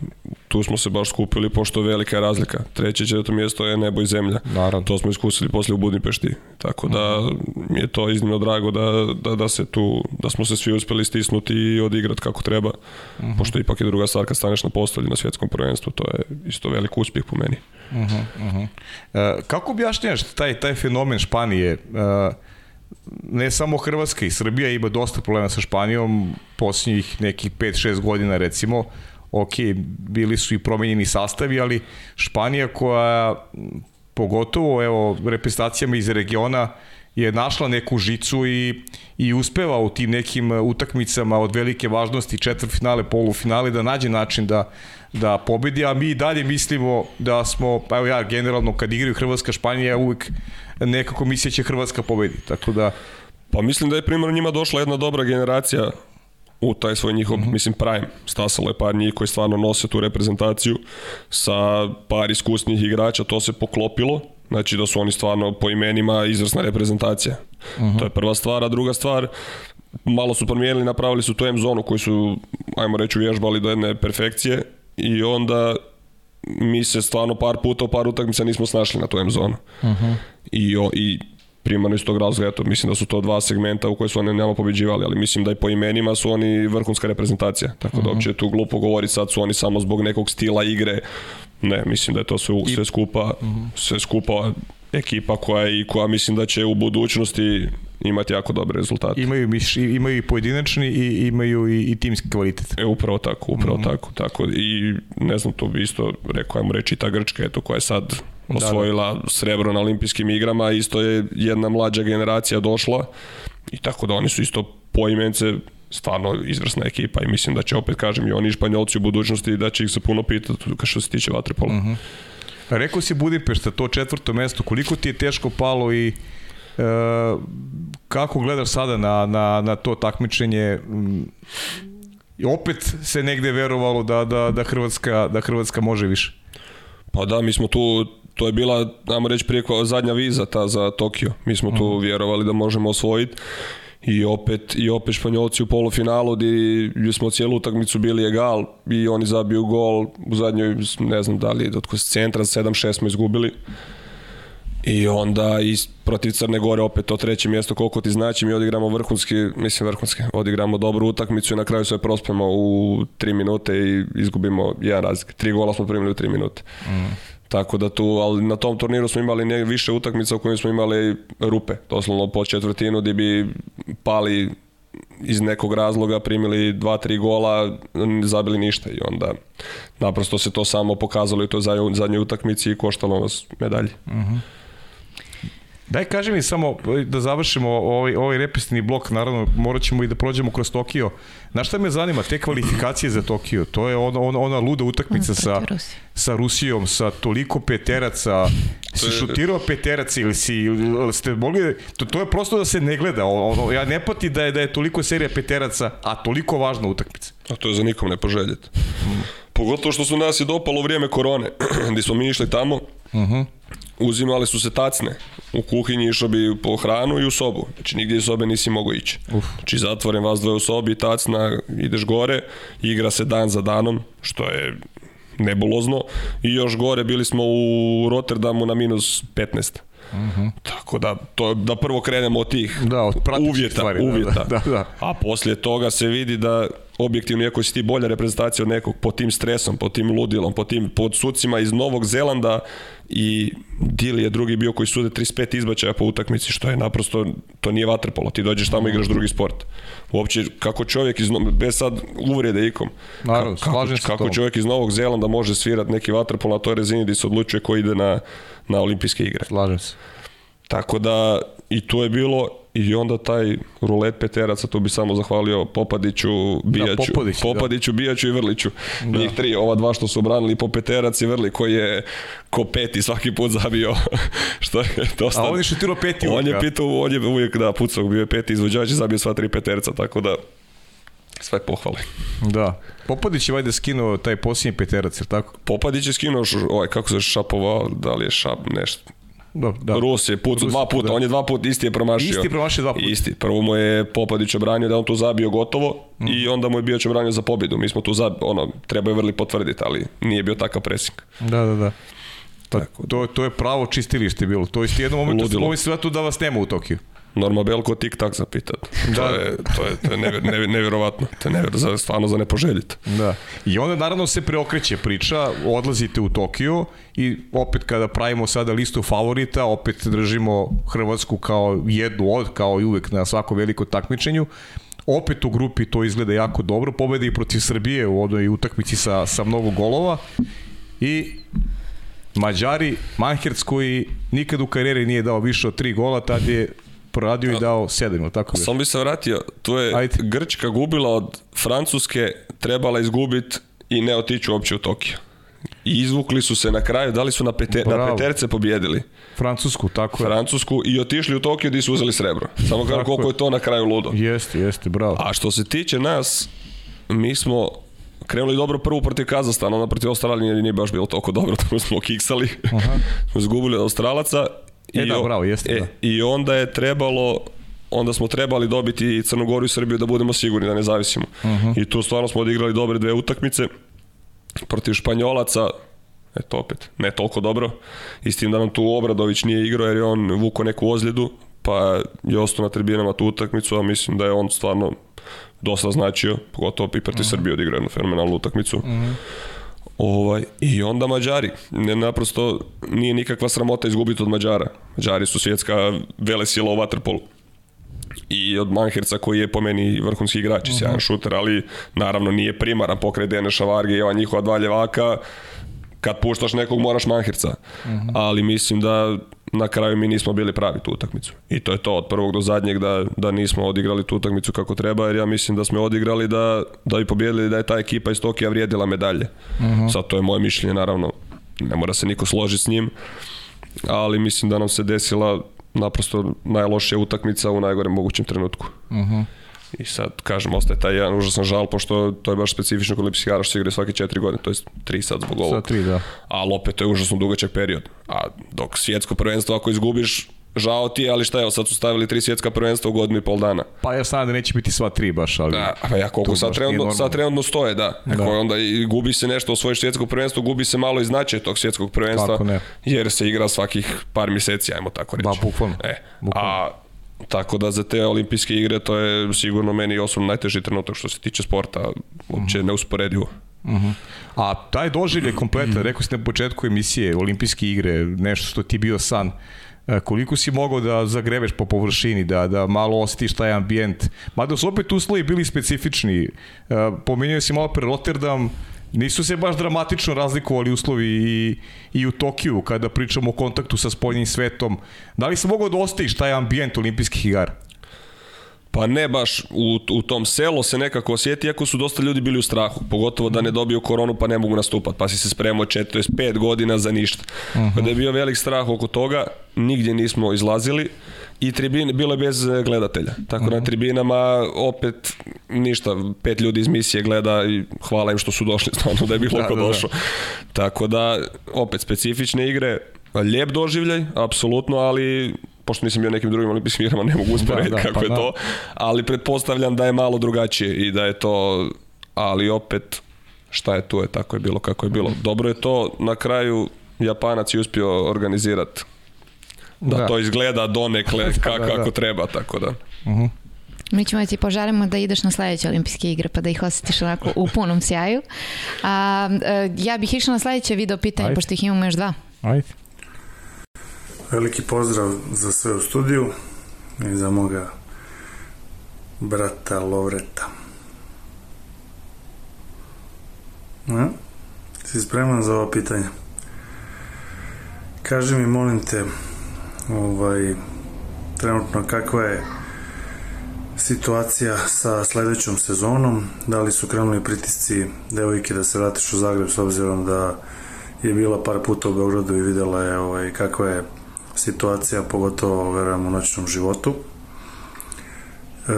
tu smo se baš skupili pošto velika je razlika. Treće i četvrto mjesto je nebo i zemlja. Naravno. To smo iskusili posle u Budimpešti. Tako da mi je to iznimno drago da, da, da, se tu, da smo se svi uspeli stisnuti i odigrati kako treba. Uh mhm. -huh. Pošto ipak je druga stvar kad staneš na postolju na svjetskom prvenstvu, to je isto veliki uspjeh po meni. Uh -huh, uh kako objašnjaš taj, taj fenomen problem Španije. E, ne samo Hrvatska i Srbija ima dosta problema sa Španijom posljednjih nekih 5-6 godina recimo. Ok, bili su i promenjeni sastavi, ali Španija koja pogotovo evo reprezentacijama iz regiona uh, je našla neku žicu i, i uspeva u tim nekim utakmicama od velike važnosti četvrtfinale, polufinale da nađe način da, da pobedi, a mi dalje mislimo da smo, pa evo ja generalno kad igraju Hrvatska, Španija, uvek nekako misle će Hrvatska pobedi, tako da Pa mislim da je primjer njima došla jedna dobra generacija u taj svoj njihov, mm -hmm. mislim, prime. Stasalo je par njih koji stvarno nose tu reprezentaciju sa par iskusnih igrača, to se poklopilo Znači da su oni stvarno po imenima izvrsna reprezentacija. Uh -huh. To je prva stvar, a druga stvar, malo su promijenili, napravili su tu M zonu koju su, ajmo reći, uvježbali do jedne perfekcije i onda mi se stvarno par puta, u par utakmica nismo snašli na tu M zonu. Uh -huh. I, o, I primarno iz tog razloga, eto, mislim da su to dva segmenta u koje su oni nama pobeđivali, ali mislim da i po imenima su oni vrhunska reprezentacija, tako da mhm. uopće tu glupo govori sad su oni samo zbog nekog stila igre Ne, mislim da je to sve, sve skupa, mhm. sve skupa ekipa koja i koja mislim da će u budućnosti imati jako dobre rezultate. Imaju miš, imaju i pojedinačni i imaju i, i timski kvalitet. E upravo tako, upravo mm -hmm. tako, tako i ne znam to bi isto rekao ajmo reći ta Grčka eto koja je sad osvojila da, da. srebro na olimpijskim igrama, isto je jedna mlađa generacija došla i tako da oni su isto poimence stvarno izvrsna ekipa i mislim da će opet kažem i oni španjolci u budućnosti da će ih se puno pitati što se tiče vatrepola. Uh mhm. -huh. Rekao si Budimpešta, to četvrto mesto, koliko ti je teško palo i e, kako gledaš sada na, na, na to takmičenje? I mm, opet se negde verovalo da, da, da, Hrvatska, da Hrvatska može više. Pa da, mi smo tu to je bila, namo reći, prije zadnja viza ta za Tokio. Mi smo tu mhm. vjerovali da možemo osvojiti I opet, i opet Španjolci u polufinalu gdje smo cijelu utakmicu bili egal i oni zabiju gol u zadnjoj, ne znam da li od centra, 7-6 smo izgubili. I onda i protiv Crne Gore opet to treće mjesto koliko ti znači mi odigramo vrhunski, mislim vrhunski, odigramo dobru utakmicu i na kraju sve prospemo u 3 minute i izgubimo jedan razlik. Tri gola smo primili u 3 minute. Mm. Tako da tu, ali na tom turniru smo imali ne, više utakmica u kojima smo imali rupe, doslovno po četvrtinu gdje bi pali iz nekog razloga primili dva, tri gola, zabili ništa i onda naprosto se to samo pokazalo i to zadnjoj utakmici i koštalo nas medalje. Uh mhm. -huh. Daj kaži mi samo da završimo ovaj, ovaj repestni blok, naravno morat ćemo i da prođemo kroz Tokio. Na šta me zanima? Te kvalifikacije za Tokio, to je ona, ona, ona luda utakmica sa, sa Rusijom, sa toliko peteraca, si je... šutirao peterac ili si, ili ste mogli, to, to je prosto da se ne gleda, ono, ja ne pati da je, da je toliko serija peteraca, a toliko važna utakmica. A to je za nikom ne poželjeti. Pogotovo što su nas i dopalo vrijeme korone, gde smo mi išli tamo, uh mhm. -huh. uzimali su se tacne, u kuhinji išao bi po hranu i u sobu. Znači nigdje iz sobe nisi mogao ići. Uf. Znači zatvoren vas dvoje u sobi, tacna, ideš gore, igra se dan za danom, što je nebulozno. I još gore bili smo u Rotterdamu na minus 15. Mm -hmm. Tako da, to, da prvo krenemo od tih da, od uvjeta, stvari, da, uvjeta. Da, da, da. A poslije toga se vidi da objektivno, iako si ti bolja reprezentacija od nekog, po tim stresom, po tim ludilom, po tim pod sucima iz Novog Zelanda i Dili je drugi bio koji sude 35 izbačaja po utakmici, što je naprosto, to nije vaterpolo, ti dođeš tamo i mm. igraš drugi sport. Uopće, kako čovjek iz, bez sad uvrede ikom, Naravno, ka, kako, kako čovjek iz Novog Zelanda može svirati neki vaterpolo na toj rezini gdje se odlučuje ko ide na, na olimpijske igre. Slažem se. Tako da, i to je bilo, i onda taj rulet peteraca, tu bi samo zahvalio Popadiću, Bijaću, da, Popadić, da. Popadiću, da. Bijaću i Vrliću. Da. Njih tri, ova dva što su branili, Popeterac i Vrli koji je ko peti svaki put zabio. što je dosta. A on je šutirao peti uvijek. On je pitao, on je uvijek da pucao, bio je peti izvođač i zabio sva tri peterca, tako da sve pohvale. Da. Popadić je valjda skinuo taj posljednji peterac, je tako? Popadić je skinuo, oj, ovaj, kako se šapovao, da li je šap, nešto, Da, da. Rus je pucu Rus, dva puta, da. on je dva puta, isti je promašio. Isti je promašio dva puta. Isti, prvo mu je Popadić obranio da on to zabio gotovo mm. i mhm. onda mu je Bijač obranio za pobedu. Mi smo tu, za, ono, treba je Vrli potvrditi, ali nije bio takav presing. Da, da, da. Ta, pa Tako. To, to je pravo čistilište bilo. To je u jednom momentu smo ovi svetu da, da vas nema u Tokiju. Norma Belko tik tak zapita. Da. To je, to je, to je nevjer, nevjer, nevjerovatno. To je never, za, stvarno za ne Da. I onda naravno se preokreće priča, odlazite u Tokio i opet kada pravimo sada listu favorita, opet držimo Hrvatsku kao jednu od, kao i uvek na svako veliko takmičenju opet u grupi to izgleda jako dobro, pobeda i protiv Srbije u onoj utakmici sa, sa mnogo golova i Mađari, Manherc koji nikad u karijeri nije dao više od tri gola, tad je proradio i da. dao 7, tako bi. Samo bi se vratio, tu je Ajde. Grčka gubila od Francuske, trebala izgubit i ne otići uopće u Tokio. I izvukli su se na kraju, da li su na, pete, na peterce pobjedili? Francusku, tako je. Francusku i otišli u Tokio gdje su uzeli srebro. Samo kako koliko je to na kraju ludo. Jeste, jeste, bravo. A što se tiče nas, mi smo krenuli dobro prvu protiv Kazastana, onda protiv Australije nije baš bilo toliko dobro, tamo smo kiksali. Aha. smo izgubili od Australaca E I, e, da, bravo, jeste. E, da. I onda je trebalo onda smo trebali dobiti i Crnogoru i Srbiju da budemo sigurni da ne zavisimo. Uh mhm. -huh. I tu stvarno smo odigrali dobre dve utakmice protiv Španjolaca, eto opet, ne toliko dobro, i s tim da nam tu Obradović nije igrao jer je on vuko neku ozljedu, pa je ostao na tribinama tu utakmicu, a mislim da je on stvarno dosta značio, pogotovo i protiv uh -huh. Srbije odigrao jednu fenomenalnu utakmicu. Uh mhm. -huh. Ovaj, I onda Mađari. Ne, naprosto nije nikakva sramota izgubiti od Mađara. Mađari su svjetska velesila u Waterpolu i od Manherca koji je po meni vrhunski igrač i sjajan mhm. šuter, ali naravno nije primaran pokraj Deneša Varge i ova njihova dva ljevaka kad puštaš nekog moraš Manherca. Uh Ali mislim da na kraju mi nismo bili pravi tu utakmicu. I to je to od prvog do zadnjeg da, da nismo odigrali tu utakmicu kako treba, jer ja mislim da smo odigrali da, da bi pobjedili da je ta ekipa iz Tokija vrijedila medalje. Uh mhm. -huh. Sad to je moje mišljenje, naravno ne mora se niko složiti s njim, ali mislim da nam se desila naprosto najlošija utakmica u najgorem mogućem trenutku. Uh mhm. -huh. I sad, kažem, ostaje taj jedan užasan žal, pošto to je baš specifično kod olimpijskih igara igra svake četiri godine, to je tri sad zbog ovog. Sad tri, da. Ali opet to je užasno dugačak period. A dok svjetsko prvenstvo, ako izgubiš, žao ti ali šta je, sad su stavili tri svjetska prvenstva u godinu i pol dana. Pa ja sad neće biti sva tri baš, ali... Da, pa ja koliko sad trenutno, sad trenutno stoje, da. da. Ako onda i gubi se nešto, osvojiš svjetsko prvenstvo, gubi se malo i značaj tog svjetskog prvenstva. Kako ne. Jer se igra svakih par mjeseci, ajmo tako reći. Ba, bukvalno. E, bukvalno. A Tako da za te olimpijske igre to je sigurno meni osobno najteži trenutak što se tiče sporta, uopće mhm. neusporedivo. Uh mhm. -huh. A taj doživlje kompletan, rekao si na početku emisije, olimpijske igre, nešto što ti bio san, e, koliko si mogao da zagrebeš po površini, da, da malo osjetiš taj ambijent. Mada su opet uslovi bili specifični. E, Pomenuo si malo pre Rotterdam, Nisu se baš dramatično razlikovali uslovi i, i u Tokiju kada pričamo o kontaktu sa spoljnim svetom. Da li se mogao da ostaviš taj ambijent olimpijskih igara? Pa ne baš, u, u tom selo se nekako osjeti, iako su dosta ljudi bili u strahu, pogotovo da ne dobiju koronu pa ne mogu nastupat, pa si se spremao 45 godina za ništa. Uh mhm. -huh. Kada je bio velik strah oko toga, nigdje nismo izlazili, i tribine, bilo je bez e, gledatelja. Tako mm -hmm. na mhm. tribinama opet ništa, pet ljudi iz misije gleda i hvala im što su došli, stvarno da je bilo da, ko da, da. došao. Da. Tako da, opet specifične igre, lijep doživljaj, apsolutno, ali pošto nisam bio nekim drugim olimpijskim igrama, ne mogu da, usporediti da, da, kako pa je da. to, ali pretpostavljam da je malo drugačije i da je to, ali opet, šta je tu je, tako je bilo kako je bilo. Mhm. Dobro je to, na kraju Japanac je uspio organizirati da, da. to izgleda donekle da, da, kako, da, da. treba, tako da. Uh mhm. -huh. Mi ćemo da ti poželimo da ideš na sledeće olimpijske igre pa da ih osetiš onako u punom sjaju. A, e, ja bih išla na sledeće video pitanje, Ajde. pošto ih imamo još dva. Ajde. Veliki pozdrav za sve u studiju i za moga brata Lovreta. Ja? Si spreman za ova pitanja? Kaži mi, molim te, ovaj, trenutno kakva je situacija sa sledećom sezonom, da li su krenuli pritisci devojke da se vratiš u Zagreb s obzirom da je bila par puta u Beogradu i videla je ovaj, kakva je situacija, pogotovo verujem u noćnom životu. E,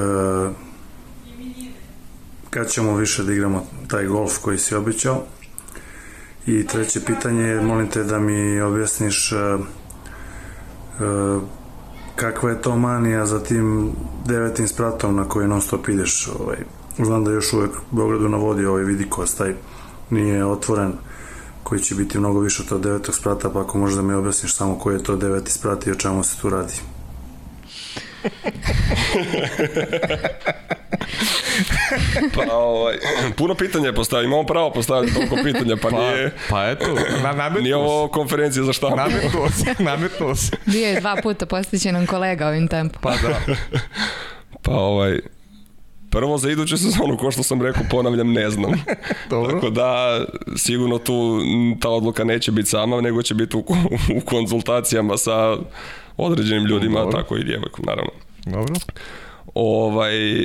kad ćemo više da igramo taj golf koji si običao? I treće pitanje je, molim te da mi objasniš e, E, kakva je to manija za tim devetim spratom na koji non stop ideš ovaj. znam da još uvek Beogradu na vodi ovaj vidi kostaj nije otvoren koji će biti mnogo više od to devetog sprata pa ako možeš da mi objasniš samo koji je to deveti sprat i o čemu se tu radi pa, ovaj, puno pitanja postavio, imamo pravo postaviti toliko pitanja, pa, pa nije... Pa eto, na, nametno Nije ovo konferencija za šta. Nametno se, nametno se. Bio je dva puta postiće nam kolega ovim tempom. Pa da. pa ovaj, Prvo za iduću sezonu, ko što sam rekao, ponavljam, ne znam. Dobro. Tako da, sigurno tu ta odluka neće biti sama, nego će biti u, u konzultacijama sa određenim ljudima, Dobro. tako i djevojkom, naravno. Dobro. Ovaj,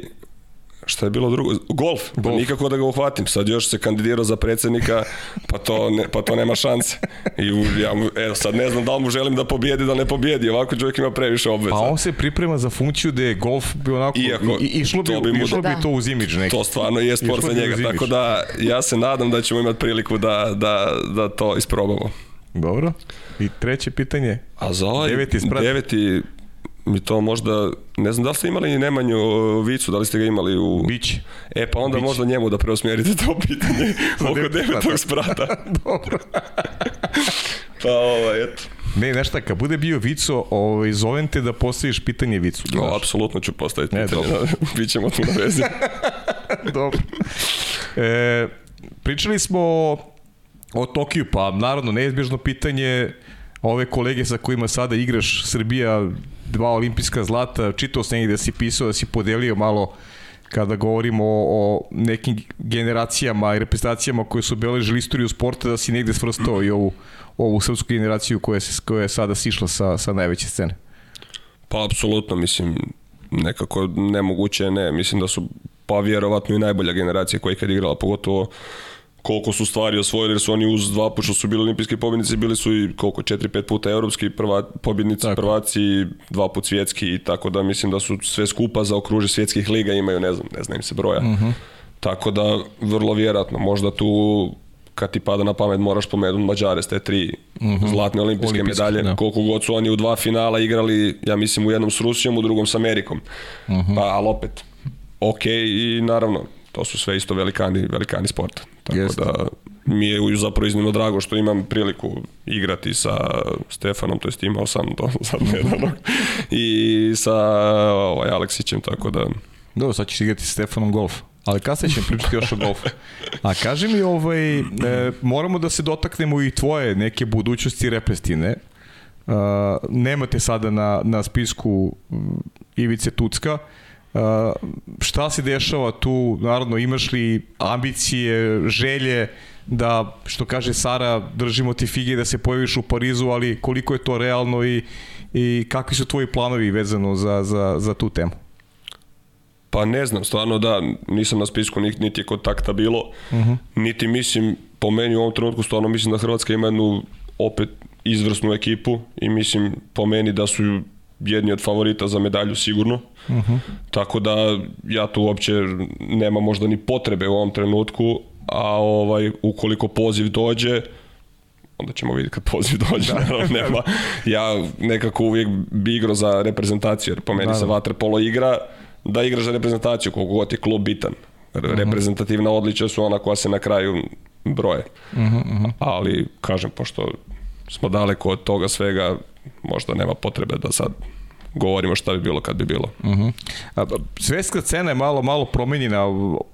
Šta je bilo drugo? Golf. Pa golf. Nikako da ga uhvatim. Sad još se kandidirao za predsednika, pa to, ne, pa to nema šanse. I u, ja, evo, sad ne znam da li mu želim da pobijedi, da ne pobijedi. Ovako čovjek ima previše obveza. Pa on se priprema za funkciju gde je golf bi onako... Iako, i, išlo bi, to bi, išlo da. bi to uz imidž neki. To stvarno je sport za njega. Tako da ja se nadam da ćemo imati priliku da, da, da to isprobamo. Dobro. I treće pitanje. A za ovaj deveti, sprat... deveti mi to možda, ne znam da li ste imali ni Nemanju Vicu, da li ste ga imali u... Bić. E pa onda Bić. možda njemu da preusmjerite to pitanje oko devetog sprata. Dobro. pa ovo, eto. Ne, znaš šta, kad bude bio Vico, ovaj, zovem te da postaviš pitanje Vicu. No, apsolutno ću postaviti pitanje. Ne, dobro. Bićemo tu na vezi. dobro. E, pričali smo o, o Tokiju, pa naravno, neizbježno pitanje ove kolege sa kojima sada igraš Srbija dva olimpijska zlata, čitao sam negdje da si pisao, da si podelio malo kada govorimo o, o nekim generacijama i reprezentacijama koje su beležili istoriju sporta, da si negde svrstao i ovu, ovu srpsku generaciju koja, se, koja je sada sišla sa, sa najveće scene. Pa, apsolutno, mislim, nekako nemoguće ne. Mislim da su pa vjerovatno i najbolja generacija koja je ikad igrala, pogotovo koliko su stvari osvojili, jer su oni uz dva puta su bili olimpijski pobjednici, bili su i koliko, četiri, pet puta evropski prva, pobjednici, tako. prvaci, dva puta svjetski i tako da mislim da su sve skupa za okruže svjetskih liga imaju, ne znam, ne znam im se broja. Uh mhm. -huh. Tako da, vrlo vjerojatno, možda tu kad ti pada na pamet moraš pomenuti Mađare s te tri mm -hmm. zlatne olimpijske, olimpijske medalje. Da. Koliko god su oni u dva finala igrali, ja mislim u jednom s Rusijom, u drugom s Amerikom. Mm -hmm. Pa, ali opet, ok i naravno, to su sve isto velikani, velikani sporta. Tako Jeste. da mi je zapravo iznimno drago što imam priliku igrati sa Stefanom, to jest imao sam do sad nedavno, i sa ovaj, Aleksićem, tako da... Dobro, sad ćeš igrati sa Stefanom golf. Ali kasnije ćemo pričati još o golfu. A kaži mi, ovaj, e, moramo da se dotaknemo i tvoje neke budućnosti represtine. E, nemate sada na, na spisku Ivice Tucka. E, šta se dešava tu, naravno imaš li ambicije, želje, da, što kaže Sara, držimo ti fige da se pojaviš u Parizu, ali koliko je to realno i, i kakvi su tvoji planovi vezano za, za, za tu temu? Pa ne znam, stvarno da, nisam na spisku, niti je kontakta bilo, uh mhm. -huh. niti mislim, po meni u ovom trenutku stvarno mislim da Hrvatska ima jednu opet izvrsnu ekipu i mislim po meni da su jedni od favorita za medalju sigurno. Uh mhm. -huh. Tako da ja to uopće nema možda ni potrebe u ovom trenutku, a ovaj ukoliko poziv dođe, onda ćemo vidjeti kad poziv dođe, da. naravno nema. Ja nekako uvijek bi igrao za reprezentaciju, jer po meni da, da. se vaterpolo igra da igraš za reprezentaciju, koliko god je klub bitan. Mhm. Reprezentativna odličja su ona koja se na kraju broje. Uh -huh, uh -huh. Ali, kažem, pošto smo daleko od toga svega, možda nema potrebe da sad govorimo šta bi bilo kad bi bilo. Uh mhm. -huh. Pa, svetska cena je malo, malo promenjena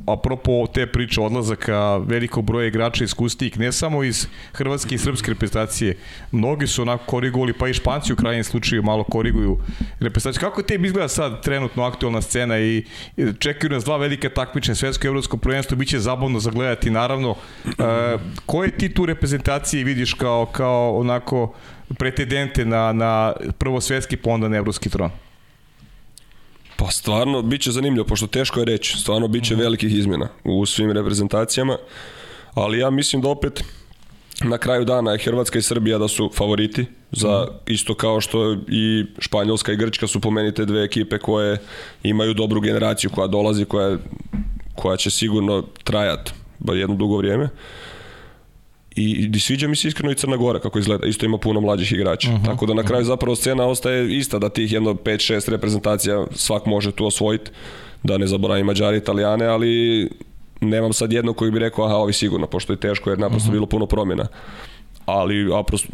apropo te priče odlazaka velikog broja igrača iskustijih, ne samo iz hrvatske i srpske reprezentacije. Mnogi su onako korigovali, pa i Španci u krajnjem slučaju malo koriguju reprezentaciju. Kako te izgleda sad trenutno aktualna scena i čekaju nas dva velike takmične svetsko i evropsko prvenstvo, biće zabavno zagledati naravno. E, koje ti tu reprezentacije vidiš kao, kao onako pretendente na, na prvosvetski svetski, pa onda na evropski tron? Pa stvarno, bit će zanimljivo, pošto teško je reći. Stvarno, bit će mm -hmm. velikih izmjena u svim reprezentacijama. Ali ja mislim da opet na kraju dana je Hrvatska i Srbija da su favoriti za mhm. isto kao što i Španjolska i Grčka su pomenite dve ekipe koje imaju dobru generaciju koja dolazi koja koja će sigurno trajati bar jedno dugo vrijeme. Uh, I, i sviđa mi se iskreno i Crna Gora kako izgleda, isto ima puno mlađih igrača. Uh mhm, -huh. Tako da na mhm. kraju zapravo scena ostaje ista da tih jedno 5-6 reprezentacija svak može tu osvojiti. Da ne zaboravim Mađari, Italijane, ali nemam sad jedno koji bi rekao aha ovi sigurno, pošto je teško jer naprosto uh mhm. -huh. bilo puno promjena. Ali aprosto,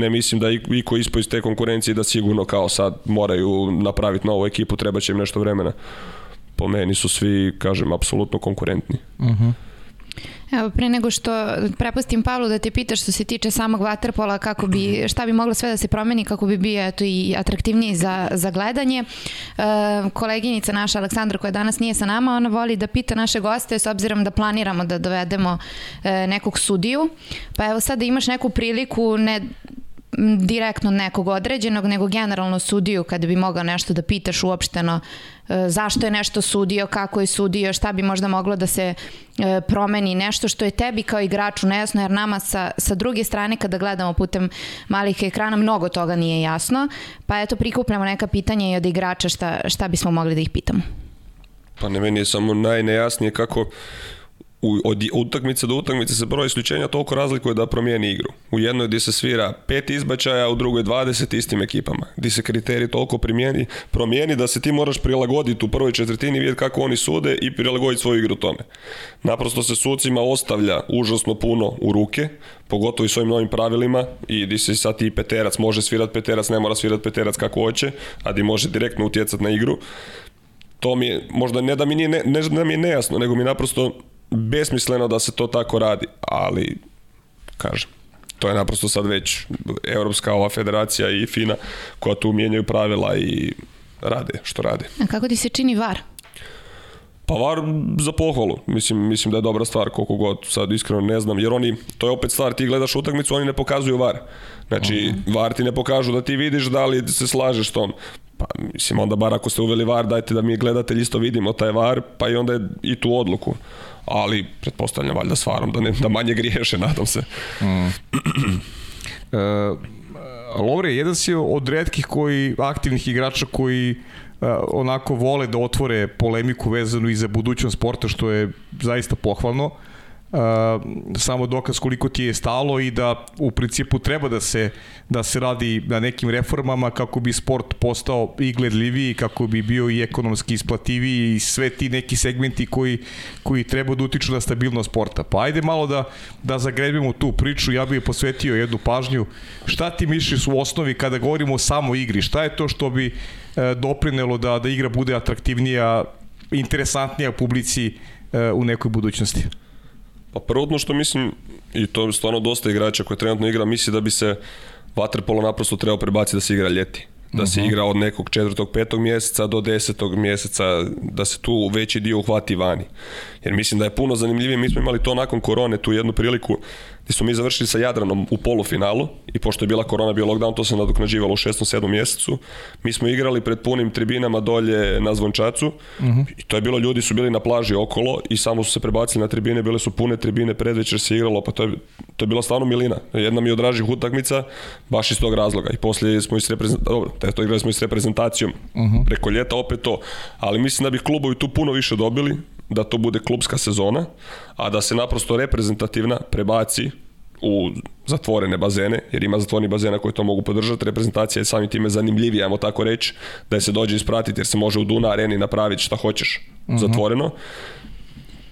ne mislim da i ko ispo iz te konkurencije da sigurno kao sad moraju napraviti novu ekipu, treba će im nešto vremena. Po meni su svi, kažem, apsolutno konkurentni. Uh -huh. Evo, pre nego što prepustim Pavlu da te pita što se tiče samog vaterpola, kako bi, šta bi moglo sve da se promeni, kako bi bio eto, i atraktivniji za, za gledanje. E, koleginica naša Aleksandra koja danas nije sa nama, ona voli da pita naše goste s obzirom da planiramo da dovedemo e, nekog sudiju. Pa evo sad da imaš neku priliku, ne direktno nekog određenog, nego generalno sudiju kada bi mogao nešto da pitaš uopšteno e, zašto je nešto sudio, kako je sudio, šta bi možda moglo da se e, promeni, nešto što je tebi kao igraču nejasno, jer nama sa, sa druge strane kada gledamo putem malih ekrana mnogo toga nije jasno, pa eto prikupljamo neka pitanja i od igrača šta, šta bismo mogli da ih pitamo. Pa ne, meni je samo najnejasnije kako u, od utakmice do utakmice se broj isključenja toliko razlikuje da promijeni igru. U jednoj gdje se svira pet izbačaja, u drugoj 20 istim ekipama. Gdje se kriterij toliko primijeni, promijeni da se ti moraš prilagoditi u prvoj četvrtini vidjeti kako oni sude i prilagoditi svoju igru tome. Naprosto se sucima ostavlja užasno puno u ruke, pogotovo i s ovim novim pravilima i di se sad i peterac može svirat peterac, ne mora svirat peterac kako hoće, a di može direktno utjecat na igru. To mi je, možda ne da mi nije, ne, ne da mi je nejasno, nego mi naprosto besmisleno da se to tako radi, ali kažem, to je naprosto sad već Evropska ova federacija i FINA koja tu mijenjaju pravila i rade što rade. A kako ti se čini VAR? Pa VAR za pohvalu, mislim, mislim da je dobra stvar koliko god, sad iskreno ne znam, jer oni, to je opet stvar, ti gledaš utakmicu, oni ne pokazuju VAR. Znači, uh -huh. VAR ti ne pokažu da ti vidiš da li se slažeš s tom. Pa mislim, onda bar ako ste uveli VAR, dajte da mi gledatelji isto vidimo taj VAR, pa i onda je i tu odluku. Ali, pretpostavljam, valjda s VARom, da, ne, da manje griješe, nadam se. Mm. e, Lovre, jedan si od redkih koji, aktivnih igrača koji e, onako vole da otvore polemiku vezanu i za budućnost sporta, što je zaista pohvalno. Uh, Uh, samo dokaz koliko ti je stalo i da u principu treba da se da se radi na nekim reformama kako bi sport postao i gledljiviji, kako bi bio i ekonomski isplativiji i sve ti neki segmenti koji, koji treba da utiču na stabilnost sporta. Pa ajde malo da, da zagrebimo tu priču, ja bih je posvetio jednu pažnju. Šta ti misliš u osnovi kada govorimo samo igri? Šta je to što bi e, doprinelo da, da igra bude atraktivnija, interesantnija publici e, u nekoj budućnosti? Pa prvotno što mislim, i to je stvarno dosta igrača koji trenutno igra, misli da bi se Waterpolo naprosto trebao prebaciti da se igra ljeti. Da uh -huh. se mhm. igra od nekog četvrtog, petog mjeseca do desetog mjeseca, da se tu veći dio uhvati vani. Jer mislim da je puno zanimljivije, mi smo imali to nakon korone, tu jednu priliku gde smo mi završili sa Jadranom u polufinalu i pošto je bila korona, bio lockdown, to se nadoknađivalo u 6. 7. mjesecu. Mi smo igrali pred punim tribinama dolje na Zvončacu uh mhm. -huh. i to je bilo, ljudi su bili na plaži okolo i samo su se prebacili na tribine, bile su pune tribine, predvečer se igralo, pa to je, to je bila stvarno milina. Jedna mi od utakmica, baš iz tog razloga. I poslije smo i s reprezentacijom, dobro, te to igrali smo i s reprezentacijom uh mhm. -huh. preko ljeta, opet to. Ali mislim da bi klubovi tu puno više dobili, da to bude klubska sezona, a da se naprosto reprezentativna prebaci u zatvorene bazene, jer ima zatvoreni bazena koji to mogu podržati, reprezentacija je samim time zanimljivija, ajmo tako reći, da je se dođe ispratiti jer se može u Duna areni napraviti šta hoćeš mhm. zatvoreno.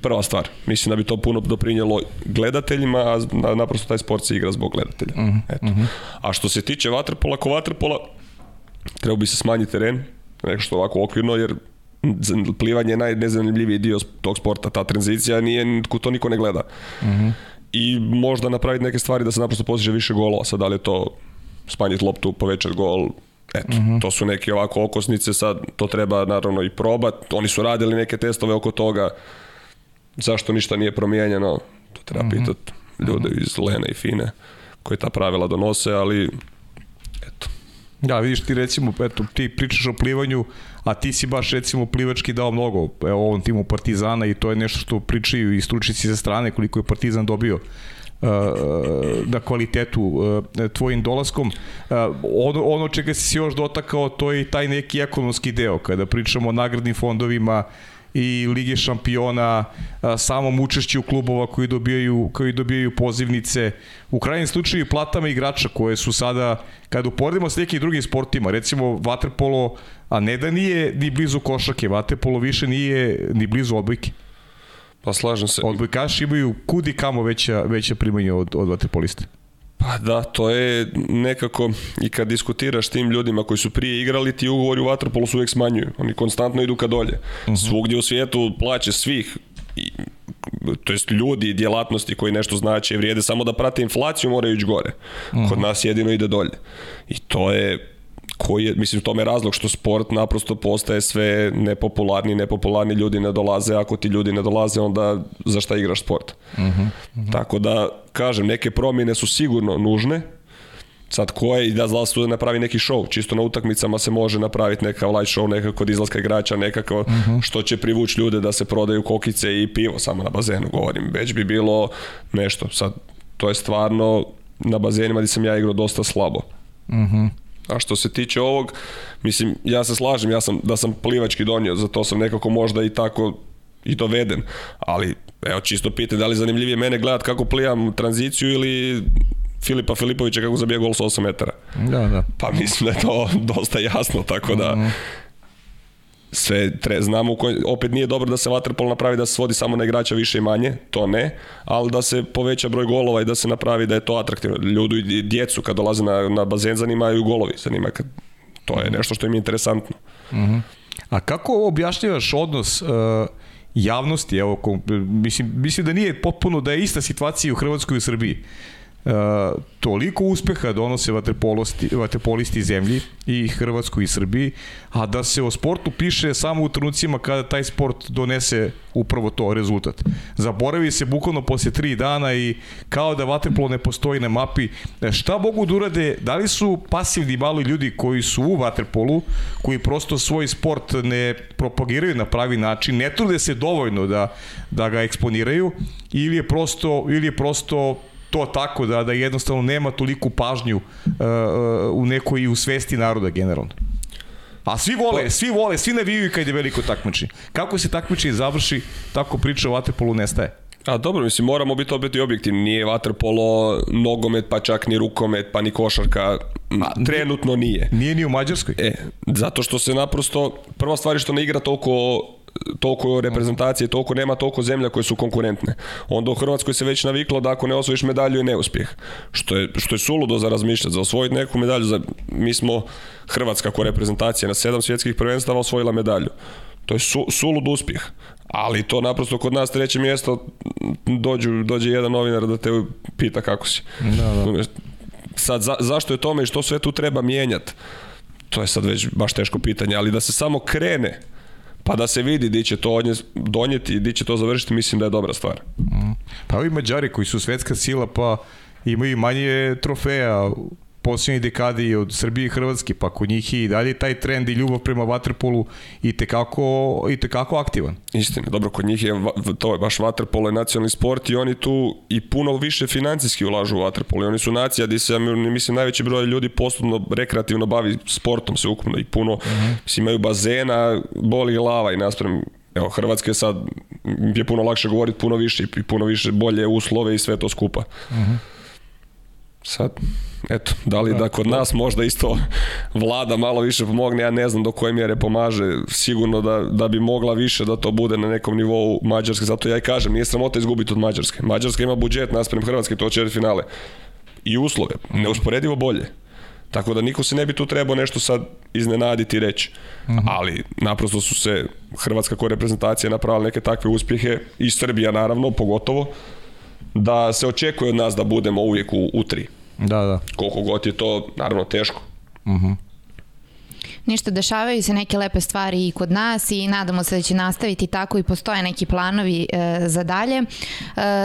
Prva stvar, mislim da bi to puno doprinjelo gledateljima, a naprosto taj sport se igra zbog gledatelja. Mhm, eto. Mhm. A što se tiče vaterpola, ko vaterpola, treba bi se smanjiti teren, nešto ovako okvirno, jer plivanje je najnezanimljiviji dio tog sporta, ta tranzicija, nije, to niko ne gleda. Mm -hmm. I možda napraviti neke stvari da se naprosto postiže više golova, sad da li je to smanjiti loptu, povećati gol, Eto, mm -hmm. to su neke ovako okosnice, sad to treba naravno i probat, oni su radili neke testove oko toga, zašto ništa nije promijenjeno, to treba mm -hmm. pitati ljude mm -hmm. iz Lene i Fine koji ta pravila donose, ali eto. Da, vidiš ti recimo, eto, ti pričaš o plivanju, a ti si baš recimo plivački dao mnogo evo, ovom timu Partizana i to je nešto što pričaju i stručnici sa strane koliko je Partizan dobio da kvalitetu uh, tvojim dolaskom. Ono, ono čega si još dotakao, to je i taj neki ekonomski deo, kada pričamo o nagradnim fondovima, i Lige šampiona, samom učešću klubova koji dobijaju, koji dobijaju pozivnice, u krajnjem slučaju platama igrača koje su sada, kada uporedimo s nekim drugim sportima, recimo vaterpolo, a ne da nije ni blizu košake, vaterpolo više nije ni blizu odbojke. Pa slažem se. Odbojkaši imaju kudi kamo veća, veća primanja od, od vaterpolista. Pa da, to je nekako i kad diskutiraš tim ljudima koji su prije igrali, ti ugovori u Vatrpolu su uvek smanjuju. Oni konstantno idu ka dolje. Uh mhm. -huh. Svugdje u svijetu plaće svih i, to jest ljudi djelatnosti koji nešto znače i vrijede, samo da prate inflaciju moraju ići gore. Uh mhm. -huh. Kod nas jedino ide dolje. I to je koji je, mislim, u tome je razlog što sport naprosto postaje sve nepopularni, nepopularni ljudi ne dolaze, ako ti ljudi ne dolaze, onda za šta igraš sport? Uh -huh, uh -huh. Tako da, kažem, neke promjene su sigurno nužne, Sad ko je i da zla su da napravi neki show, čisto na utakmicama se može napraviti neka live show, nekako kod izlaska igrača, nekako uh mhm. -huh. što će privući ljude da se prodaju kokice i pivo samo na bazenu, govorim, već bi bilo nešto. Sad, to je stvarno na bazenima gdje sam ja igrao dosta slabo. Mhm. Uh -huh. A što se tiče ovog, mislim, ja se slažem, ja sam, da sam plivački donio, zato sam nekako možda i tako i doveden, ali evo čisto pite da li zanimljivije mene gledat kako plijam tranziciju ili Filipa Filipovića kako zabija gol sa 8 metara. Da, da. Pa mislim da je to dosta jasno, tako da... Mm -hmm sve tre, znamo koj, opet nije dobro da se waterpol napravi da se svodi samo na igrača više i manje, to ne, ali da se poveća broj golova i da se napravi da je to atraktivno. Ljudu i djecu kad dolaze na, na bazen zanimaju golovi, zanima kad, to je mhm. nešto što im je interesantno. Uh mhm. -huh. A kako objašnjavaš odnos uh, javnosti, evo, kom, mislim, mislim da nije potpuno da je ista situacija u Hrvatskoj i u Srbiji. Uh, E, toliko uspeha donose vaterpolosti, vaterpolisti zemlji i Hrvatskoj i Srbiji, a da se o sportu piše samo u trenucima kada taj sport donese upravo to rezultat. Zaboravi se bukvalno posle tri dana i kao da vaterpolo ne postoji na mapi. E, šta mogu da urade? Da li su pasivni mali ljudi koji su u vaterpolu, koji prosto svoj sport ne propagiraju na pravi način, ne trude se dovoljno da, da ga eksponiraju ili je prosto, ili je prosto to tako da da jednostavno nema toliku pažnju uh, uh, u nekoj u svesti naroda generalno. A svi vole, pa- svi vole, svi navijaju kad je veliko takmičenje. Kako se takmičenje završi, tako priča o vaterpolu nestaje. A dobro, mislim, moramo biti opet i objektivni. Nije vaterpolo, nogomet, pa čak ni rukomet, pa ni košarka. A, trenutno nije. Nije ni u Mađarskoj? E, zato što se naprosto, prva stvar je što ne igra toliko toliko reprezentacije, toliko nema toliko zemlja koje su konkurentne. Onda u Hrvatskoj se već naviklo da ako ne osvojiš medalju je neuspjeh. Što je, što je suludo za razmišljati, za osvojiti neku medalju. Za, mi smo Hrvatska kao reprezentacija na sedam svjetskih prvenstava osvojila medalju. To je su, sulud uspjeh. Ali to naprosto kod nas treće mjesto dođu, dođe jedan novinar da te pita kako si. Da, da. Sad, za, zašto je tome i što sve tu treba mijenjati? To je sad već baš teško pitanje, ali da se samo krene pa da se vidi di će to donijeti i di će to završiti, mislim da je dobra stvar. Mm. Pa ovi Mađari koji su svetska sila, pa imaju manje trofeja posljednjih dekadi od Srbije i Hrvatske, pa kod njih i dalje taj trend i ljubav prema vaterpolu i tekako, i tekako aktivan. Istina, dobro, kod njih je, to je baš vaterpolo je nacionalni sport i oni tu i puno više financijski ulažu u vaterpolo. I oni su nacija gdje se, mislim, najveći broj ljudi postupno rekreativno bavi sportom se ukupno i puno, mm -hmm. mislim, imaju bazena, boli glava i naspram Evo, Hrvatska je sad, je puno lakše govoriti, puno više i puno više bolje uslove i sve to skupa. Mm -hmm. Sad, eto, da li da, da kod nas možda isto vlada malo više pomogne, ja ne znam do koje mjere pomaže, sigurno da, da bi mogla više da to bude na nekom nivou Mađarske, zato ja i kažem, nije sramota izgubiti od Mađarske. Mađarska ima budžet nasprem Hrvatske, to će finale. I uslove, neusporedivo bolje. Tako da niko se ne bi tu trebao nešto sad iznenaditi i reći. Mhm. Ali naprosto su se Hrvatska koja reprezentacija napravila neke takve uspjehe i Srbija naravno pogotovo da se očekuje od nas da budemo uvijek u, u tri. Da, da. Koliko god je to, naravno, teško. Mhm. Uh -huh. Ništa, dešavaju se neke lepe stvari i kod nas i nadamo se da će nastaviti tako i postoje neki planovi e, za dalje. E,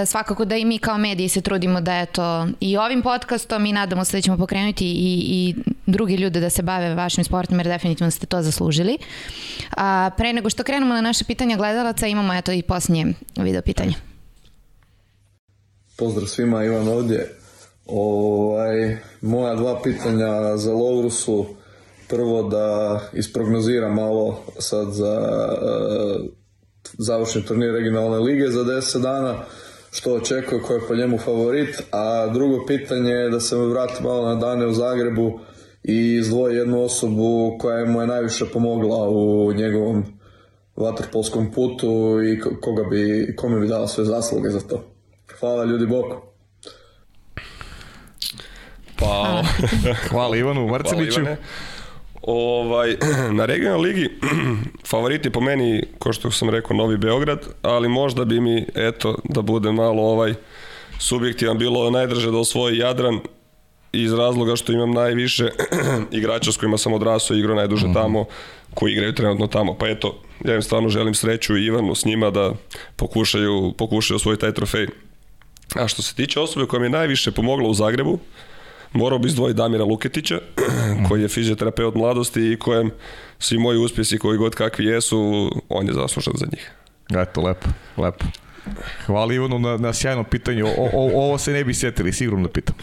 svakako da i mi kao mediji se trudimo da je to i ovim podcastom i nadamo se da ćemo pokrenuti i, i drugi ljude da se bave vašim sportom jer definitivno ste to zaslužili. A, pre nego što krenemo na naše pitanja gledalaca imamo eto i posljednje video pitanje. Pozdrav svima, Ivan ovdje. Ovaj, moja dva pitanja za Lovru su prvo da isprognoziram malo sad za e, završni turnir regionalne lige za 10 dana što očekuje ko je po njemu favorit a drugo pitanje je da se vrati malo na dane u Zagrebu i izdvoji jednu osobu koja mu je najviše pomogla u njegovom vaterpolskom putu i koga bi, kome bi dao sve zasluge za to. Hvala ljudi, bok! Pa, Hvala Ivanu Marceliću. Ovaj, na regionalnoj ligi favorit je po meni, ko što sam rekao, Novi Beograd, ali možda bi mi, eto, da bude malo ovaj subjektivan, bilo najdrže da osvoji Jadran iz razloga što imam najviše igrača s kojima sam odrasao i igrao najduže mm. tamo, koji igraju trenutno tamo. Pa eto, ja im stvarno želim sreću i Ivanu s njima da pokušaju, pokušaju osvojiti taj trofej. A što se tiče osobe koja mi je najviše pomogla u Zagrebu, uh, morao bi izdvojiti Damira Luketića, koji je fizioterapeut od mladosti i kojem svi moji uspjesi koji god kakvi jesu, on je zaslužan za njih. Eto, lepo, lepo. Hvala Ivanu na, na sjajnom pitanju. O, o, ovo se ne bi sjetili, sigurno pitam.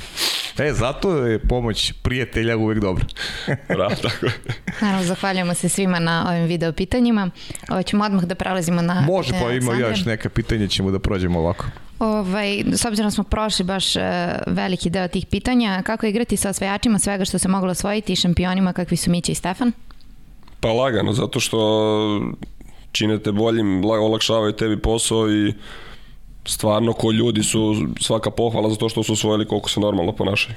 E, zato je pomoć prijatelja uvek dobra. Bravo, tako je. Naravno, zahvaljujemo se svima na ovim video pitanjima. Ovo ovaj, ćemo odmah da prelazimo na... Može, pa e, ima još neka pitanja, ćemo da prođemo ovako. Ovaj, s obzirom da smo prošli baš e, veliki deo tih pitanja, kako igrati sa osvajačima svega što se moglo osvojiti i šampionima kakvi su Mića i Stefan? Pa lagano, zato što čine te boljim, olakšavaju tebi posao i stvarno ko ljudi su svaka pohvala za to što su osvojili koliko se normalno ponašaju.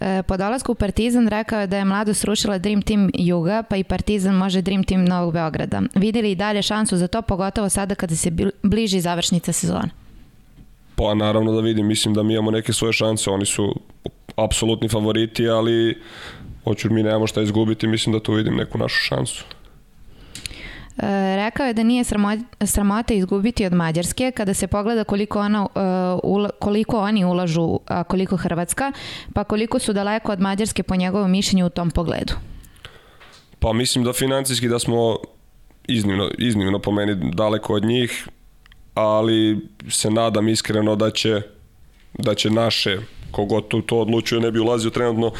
E, po dolasku u Partizan rekao je da je mlado srušila Dream Team Juga, pa i Partizan može Dream Team Novog Beograda. Videli i dalje šansu za to, pogotovo sada kada se bliži završnica sezona? Pa naravno da vidim, mislim da mi imamo neke svoje šanse, oni su apsolutni favoriti, ali hoću mi nemamo šta izgubiti, mislim da tu vidim neku našu šansu. E, rekao je da nije sramota izgubiti od Mađarske kada se pogleda koliko, ona, e, koliko oni ulažu, a koliko Hrvatska, pa koliko su daleko od Mađarske po njegovom mišljenju u tom pogledu. Pa mislim da financijski da smo iznimno, iznimno po meni daleko od njih, ali se nadam iskreno da će, da će naše, kogod to, to odlučuje, ne bi ulazio trenutno,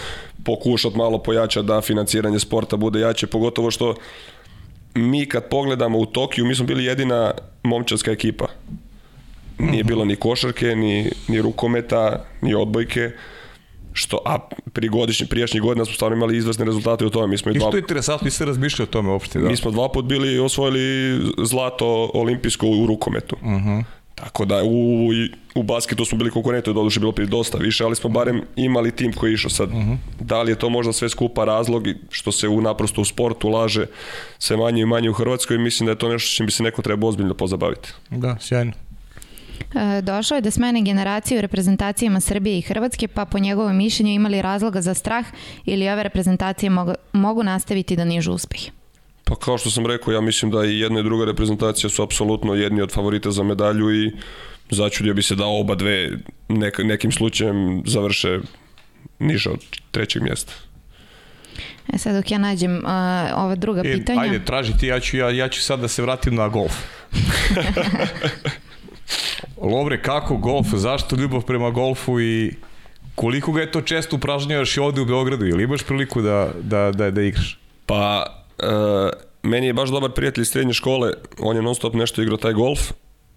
pokušat malo pojačati da financiranje sporta bude jače, pogotovo što mi kad pogledamo u Tokiju, mi smo bili jedina momčarska ekipa. Nije bilo ni košarke, ni, ni rukometa, ni odbojke što a pri godišnji prijašnji godina smo stvarno imali izvrsne rezultate u tome mi smo i, I dva što je interesantno nisi razmišljao o tome uopšte da mi smo dva put bili osvojili zlato olimpijsko u rukometu uh mhm. -huh. Tako da u, u basketu smo bili konkurenti, je bilo pri dosta više, ali smo barem imali tim koji je išao sad. Uh -huh. Da li je to možda sve skupa razlog što se u naprosto u sportu laže sve manje i manje u Hrvatskoj, mislim da je to nešto što bi se neko trebao ozbiljno pozabaviti. Da, sjajno. E, Došao je da smene generaciju u reprezentacijama Srbije i Hrvatske, pa po njegovom mišljenju imali razloga za strah ili ove reprezentacije mogu, mogu nastaviti da nižu uspehe. Pa kao što sam rekao, ja mislim da i jedna i druga reprezentacija su apsolutno jedni od favorita za medalju i začudio bi se da oba dve nek, nekim slučajem završe niže od trećeg mjesta. E sad dok ja nađem uh, ova druga e, pitanja... Ajde, ti, ja ću, ja, ja ću sad da se vratim na golf. Lovre, kako golf? Zašto ljubav prema golfu i koliko ga je to često upražnjavaš i ovde u Beogradu? Ili imaš priliku da, da, da, da igraš? Pa, E, meni je baš dobar prijatelj iz srednje škole, on je non stop nešto igrao taj golf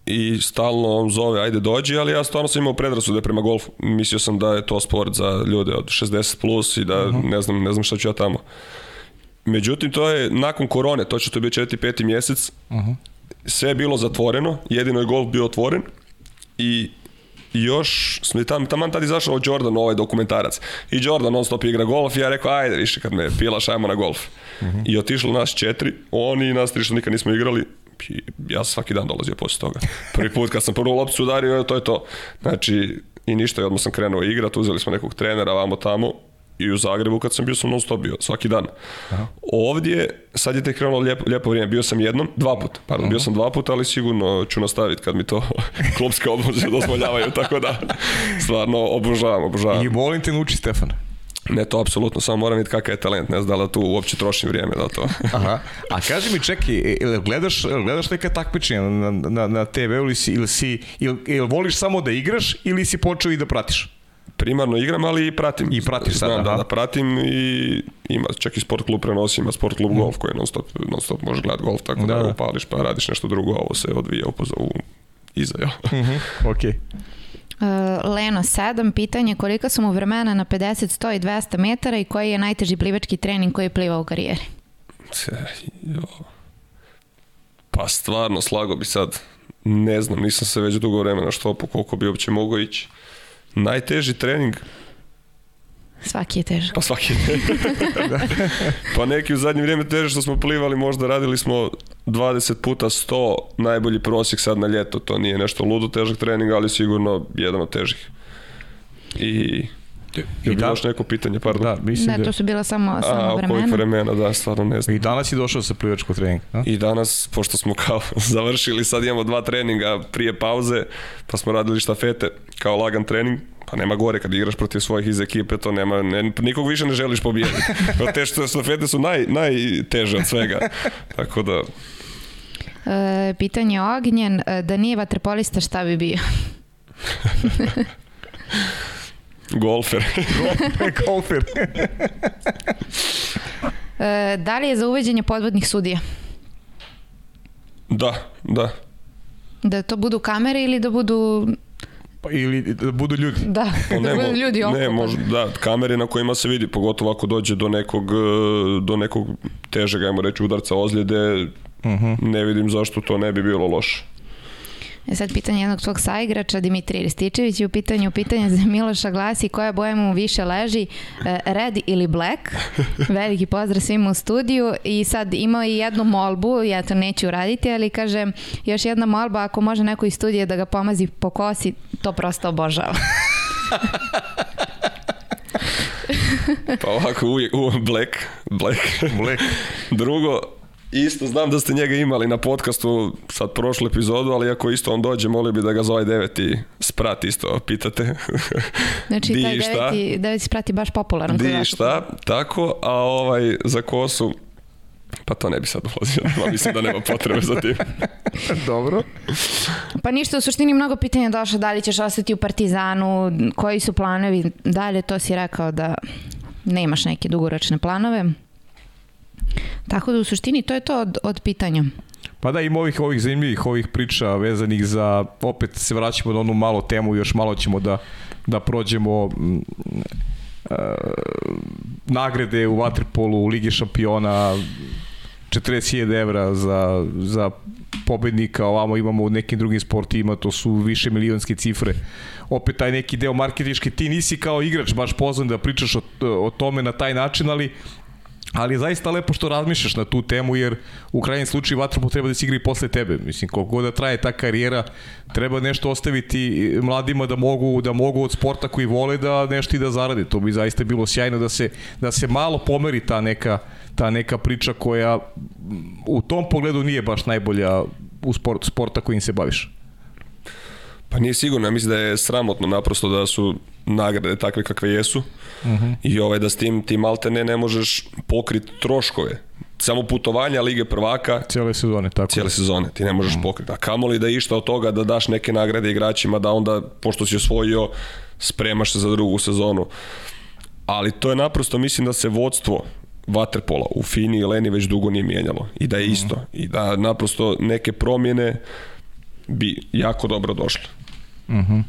i stalno on zove ajde dođi, ali ja stvarno sam imao predrasude prema golfu. Mislio sam da je to sport za ljude od 60 plus i da uh mhm. -huh. ne znam, ne znam šta ću ja tamo. Međutim, to je nakon korone, točno to je bio 4. 5. mjesec, uh mhm. -huh. sve je bilo zatvoreno, jedino je golf bio otvoren i još, smo tam, taman tad izašao Jordan, ovaj dokumentarac. I Jordan on stop igra golf i ja rekao, ajde više kad me pilaš, ajmo na golf. Mm -hmm. I otišlo nas četiri, oni i nas tri što nikad nismo igrali, ja svaki dan dolazio posle toga. Prvi put kad sam prvu lopcu udario, to je to. Znači, i ništa, i odmah sam krenuo igrat, uzeli smo nekog trenera, vamo tamo, i u Zagrebu kad sam bio sam non stop bio, svaki dan. Aha. Ovdje, sad je tek krenulo lijepo, lijepo vrijeme, bio sam jednom, dva puta, pardon, Aha. bio sam dva puta, ali sigurno ću nastaviti kad mi to klopske oblože dozvoljavaju, tako da stvarno obožavam, obožavam. I volim te nuči, Stefan. Ne, to apsolutno, samo moram vidjeti kakav je talent, ne znam da tu uopće trošim vrijeme da to. Aha, a kaži mi, čeki, ili e, e, gledaš, gledaš neka takmičenja na, na, na TV-u ili si, ili si, ili, ili voliš samo da igraš ili si počeo i da pratiš? primarno igram, ali i pratim. I pratiš sada, Znam, da, da, da, pratim i ima, čak i sport klub prenosi, ima sport klub mm. golf koji non stop, non stop možeš gledat golf, tako da, da, da, upališ pa radiš nešto drugo, a ovo se odvija opoz, u iza, ja. Mm Okej. Okay. E, Leno 7, pitanje kolika su mu vremena na 50, 100 i 200 metara i koji je najteži plivački trening koji je plivao u karijeri? Pa stvarno, slago bi sad. Ne znam, nisam se već dugo vremena što po koliko bi uopće mogao ići. Najteži trening? Svaki je težak. Pa svaki je da. Pa neki u zadnje vrijeme teže što smo plivali, možda radili smo 20 puta 100, najbolji prosjek sad na ljeto, to nije nešto ludo težak trening, ali sigurno jedan od težih. I I, I da, još neko pitanje, pardon. Da, mislim da, da to su bila samo, samo vremena. a, vremena. Kojih vremena, da, stvarno ne znam. I danas je došao sa plivačkog treninga. A? I danas, pošto smo kao završili, sad imamo dva treninga prije pauze, pa smo radili štafete kao lagan trening, Pa nema gore, kad igraš protiv svojih iz ekipe, to nema, ne, nikog više ne želiš pobijediti. Te što su štafete su naj, najteže od svega. Tako da... E, pitanje Ognjen, e, da nije vaterpolista šta bi bio? Golfer. Golfer. e, da li je za uveđenje podvodnih sudija? Da, da. Da to budu kamere ili da budu Pa ili da budu ljudi. Da, pa da ne, da budu ljudi okolo. Ne, možda, da, kamere na kojima se vidi, pogotovo ako dođe do nekog, e, do nekog težeg, ajmo reći, udarca ozljede, uh mhm. -huh. ne vidim zašto to ne bi bilo loše. E sad pitanje jednog tvog saigrača Dimitri Rističević je u pitanju pitanje za Miloša Glasi koja boja mu više leži e, red ili black veliki pozdrav svima u studiju i sad imao i jednu molbu ja to neću uraditi ali kaže još jedna molba ako može neko iz studije da ga pomazi po kosi to prosto obožava pa ovako uvijek, uvijek black, black, black. drugo Isto znam da ste njega imali na podcastu sad prošlu epizodu, ali ako isto on dođe, molio bi da ga zove ovaj deveti sprat isto pitate. Znači Di taj šta? deveti, deveti sprat je baš popularan. Di šta, tako, a ovaj za kosu, pa to ne bi sad ulazio, mislim da nema potrebe za tim. Dobro. Pa ništa, u suštini mnogo pitanja došlo, da li ćeš ostati u Partizanu, koji su planovi, dalje to si rekao da ne imaš neke dugoročne planove. Tako da u suštini to je to od, od pitanja. Pa da, ima ovih, ovih zanimljivih ovih priča vezanih za, opet se vraćamo na onu malo temu, još malo ćemo da, da prođemo mm, e, nagrade u Waterpolu, u Ligi šampiona, 40.000 evra za, za pobednika, ovamo imamo u nekim drugim sportima, to su više milionske cifre. Opet taj neki deo marketički, ti nisi kao igrač baš poznan da pričaš o, o tome na taj način, ali ali je zaista lepo što razmišljaš na tu temu, jer u krajnjem slučaju vatropo treba da se igra i posle tebe. Mislim, koliko god da traje ta karijera, treba nešto ostaviti mladima da mogu, da mogu od sporta koji vole da nešto i da zarade. To bi zaista bilo sjajno da se, da se malo pomeri ta neka, ta neka priča koja u tom pogledu nije baš najbolja u sport, sporta kojim se baviš. Pa nije sigurno, ja mislim da je sramotno naprosto da su nagrade takve kakve jesu uh mhm. -huh. i ovaj, da s tim ti malte ne, ne možeš pokriti troškove samo putovanja Lige prvaka cijele sezone tako cijele sezone ti ne možeš mm. pokriti a kamoli da išta od toga da daš neke nagrade igračima da onda pošto si osvojio spremaš se za drugu sezonu ali to je naprosto mislim da se vodstvo Waterpola u Fini i Leni već dugo nije mijenjalo i da je mhm. isto mm. i da naprosto neke promjene bi jako dobro došle Mhm. Uh -huh.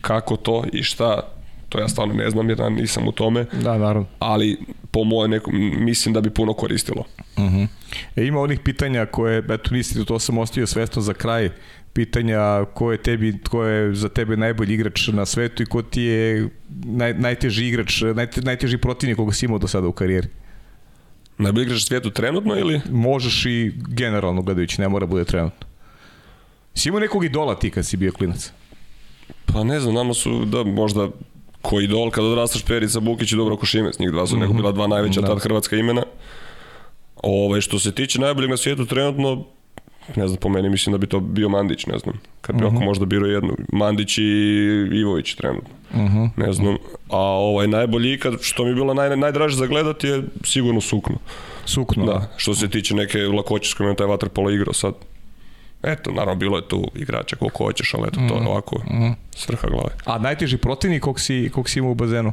Kako to i šta to ja stvarno ne znam jer ja nisam u tome. Da, naravno. Ali po moje nekom, mislim da bi puno koristilo. Uh mhm. -huh. e, ima onih pitanja koje, eto nisi, to sam ostavio svesno za kraj, pitanja ko je, tebi, ko je za tebe najbolji igrač na svetu i ko ti je naj, najteži igrač, najte, najteži protivnik koga si imao do sada u karijeri? Najbolji igrač na svijetu trenutno ili? Možeš i generalno gledajući, ne mora da bude trenutno. Si imao nekog idola ti kad si bio klinac? Pa ne znam, nama su, da, možda koji idol kad odrastaš Perica Bukić i Dubravko Šimec, njih dva su mm -hmm. nego bila dva najveća da. tad hrvatska imena. Ove, ovaj, što se tiče najboljeg na svijetu trenutno, ne znam, po meni mislim da bi to bio Mandić, ne znam. Kad bi mm -hmm. ako možda birao jednu, Mandić i Ivović trenutno. Mm -hmm. Ne znam. A ovaj najbolji ikad, što mi je bilo naj, najdraže za gledati je sigurno sukno. Sukno? Da, što se tiče neke lakoće s kojom je taj vaterpolo igrao sad. Eto, naravno, bilo je tu igrača koliko hoćeš, ali eto, to je mhm. ovako mm. glave. A najteži protivnik kog si, kog si imao u bazenu?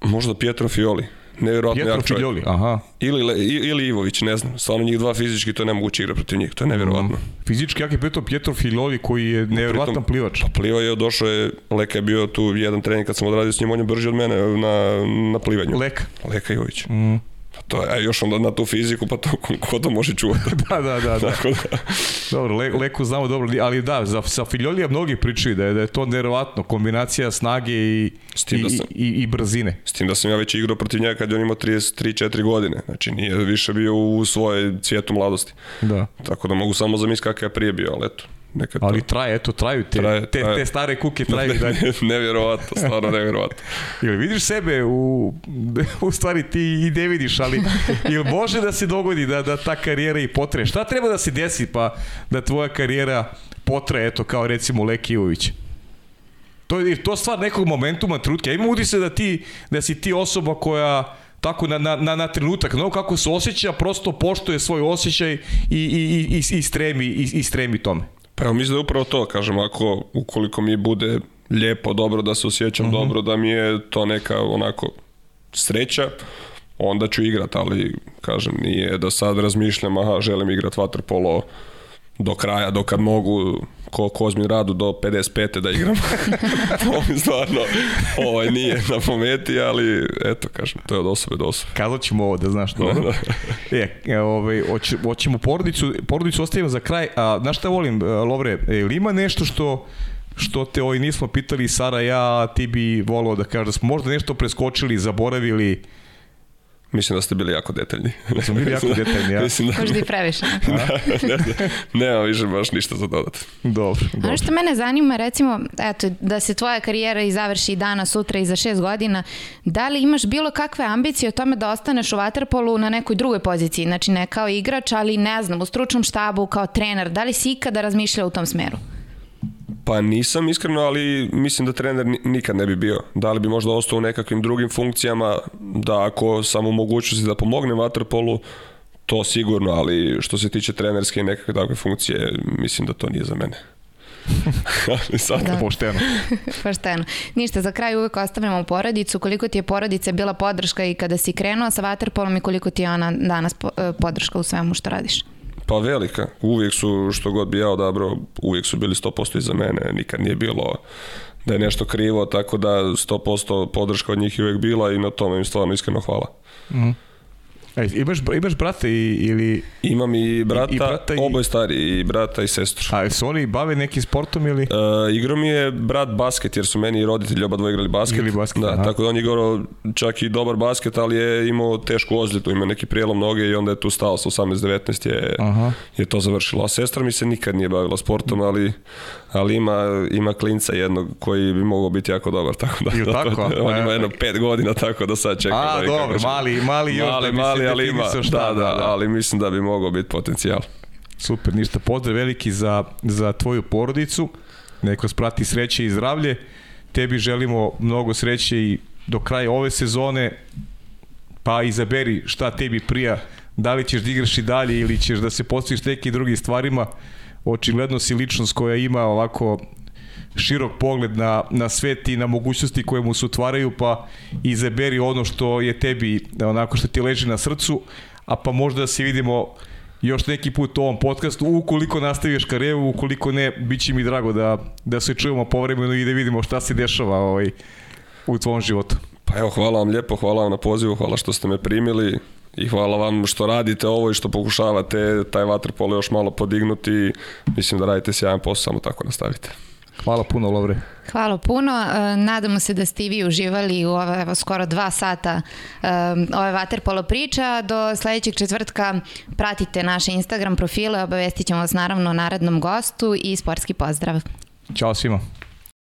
Možda Pietro Fioli. Nevjerojatno Pietro jak čovjek. aha. Ili, ili Ivović, ne znam. Stvarno njih dva fizički, to je nemoguće igra protiv njih. To je nevjerojatno. Mm. Fizički jak je pritom Pietro Filjoli koji je pa nevjerojatan pritom, plivač. Pa pliva je, došao je, Leka je bio tu jedan trening kad sam odradio s njim, on je brži od mene na, na plivanju. Leka. Leka Ivović. Mm to je, još onda na tu fiziku, pa to ko to može čuvati. Da, da, da, da. Tako da. dobro, le, Leku znamo dobro, ali da, za, sa Filjolija mnogi pričaju da je, da je to nerovatno, kombinacija snage i, i, da sam, i, i, i, brzine. S tim da sam ja već igrao protiv njega kad je on imao 33-4 godine, znači nije više bio u svojoj cvijetu mladosti. Da. Tako da mogu samo zamisliti kakav je prije bio, ali eto, Nekad Ali traje, eto, traju te, traje, te, traje. te stare kuke traju ne, dalje. nevjerovatno, stvarno nevjerovatno. ili vidiš sebe, u, u stvari ti i ne vidiš, ali ili može da se dogodi da, da ta karijera i potre? Šta treba da se desi pa da tvoja karijera potre, eto, kao recimo Leki Jović? To je to stvar nekog momentuma, trutka. Ja imam udise da, ti, da si ti osoba koja tako na, na, na, na trenutak, no kako se osjeća, prosto poštuje svoj osjećaj i, i, i, i, i stremi, i, i stremi tome. Pa ja mislim da je upravo to, kažem, ako ukoliko mi bude lijepo, dobro, da se osjećam mm -hmm. dobro, da mi je to neka onako sreća, onda ću igrat, ali kažem, nije da sad razmišljam, aha, želim igrat vaterpolo do kraja, dokad mogu, ko Kozmin radu do 55. da igram. to mi stvarno ovaj, nije na pameti, ali eto, kažem, to je od osobe do osobe. Kazat ćemo ovo da znaš dobro. Da, da. e, e, ovaj, oć, oćemo porodicu, porodicu ostavimo za kraj. A, znaš šta volim, e, Lovre, ili e, ima nešto što što te ovaj nismo pitali Sara ja ti bi volao da kažeš da smo možda nešto preskočili zaboravili Mislim da ste bili jako detaljni. Da smo bili jako detaljni, ja. Mislim da... Možda i previše. da, ne, da, ne, da. nema više baš ništa za dodat. Dobro, dobro. Ono što mene zanima, recimo, eto, da se tvoja karijera i završi danas, sutra i za šest godina, da li imaš bilo kakve ambicije o tome da ostaneš u Waterpolu na nekoj drugoj poziciji? Znači, ne kao igrač, ali ne znam, u stručnom štabu, kao trener. Da li si ikada razmišljao u tom smeru? Pa nisam iskreno, ali mislim da trener nikad ne bi bio. Da li bi možda ostao u nekakvim drugim funkcijama, da ako sam u mogućnosti da pomogne Waterpolu, to sigurno, ali što se tiče trenerske i nekakve takve funkcije, mislim da to nije za mene. ali sad da. pošteno. pošteno. Ništa, za kraj uvek ostavljamo porodicu. Koliko ti je porodica bila podrška i kada si krenuo sa Waterpolom i koliko ti je ona danas e, podrška u svemu što radiš? Pa velika. Uvijek su, što god bi ja odabrao, uvijek su bili 100% iza mene. Nikad nije bilo da je nešto krivo, tako da 100% podrška od njih je uvijek bila i na tome im stvarno iskreno hvala. Mm. E, imaš, imaš brata i, ili... Imam i brata, i, i brata i... oboje stari, i brata i sestru. A su oni bave nekim sportom ili? E, igrao mi je brat basket, jer su meni i roditelji oba dvoje igrali basket. Igrali basket, da, aha. Tako da on je igrao čak i dobar basket, ali je imao tešku ozljedu, ima neki prijelom noge i onda je tu stao sa 18-19 je, aha. je to završilo. A sestra mi se nikad nije bavila sportom, ali ali ima, ima klinca jednog koji bi mogao biti jako dobar, tako da. Ju, tako? Da, on ima e. jedno pet godina, tako da sad čekam. A, da dobro, mali, mali, mali još da mali, ali ima, šta, da da, da, da, da, ali mislim da bi mogao biti potencijal. Super, ništa, pozdrav veliki za, za tvoju porodicu, neko vas prati sreće i zdravlje, tebi želimo mnogo sreće i do kraja ove sezone, pa izaberi šta tebi prija, da li ćeš da igraš i dalje ili ćeš da se postojiš nekim drugim stvarima, očigledno si ličnost koja ima ovako širok pogled na, na svet i na mogućnosti koje mu se otvaraju, pa izaberi ono što je tebi, onako što ti leži na srcu, a pa možda da se vidimo još neki put u ovom podcastu, ukoliko nastaviš karijeru, ukoliko ne, bit će mi drago da, da se čujemo povremeno i da vidimo šta se dešava ovaj, u tvom životu. Pa evo, hvala vam lijepo, hvala vam na pozivu, hvala što ste me primili i hvala vam što radite ovo i što pokušavate taj vaterpolo još malo podignuti. Mislim da radite sjajan posao, samo tako nastavite. Hvala puno, Lovre. Hvala puno. E, nadamo se da ste i vi uživali u ove evo, skoro dva sata um, ove Waterpolo priča. Do sledećeg četvrtka pratite naše Instagram profile, obavestit ćemo vas naravno o narednom gostu i sportski pozdrav. Ćao svima.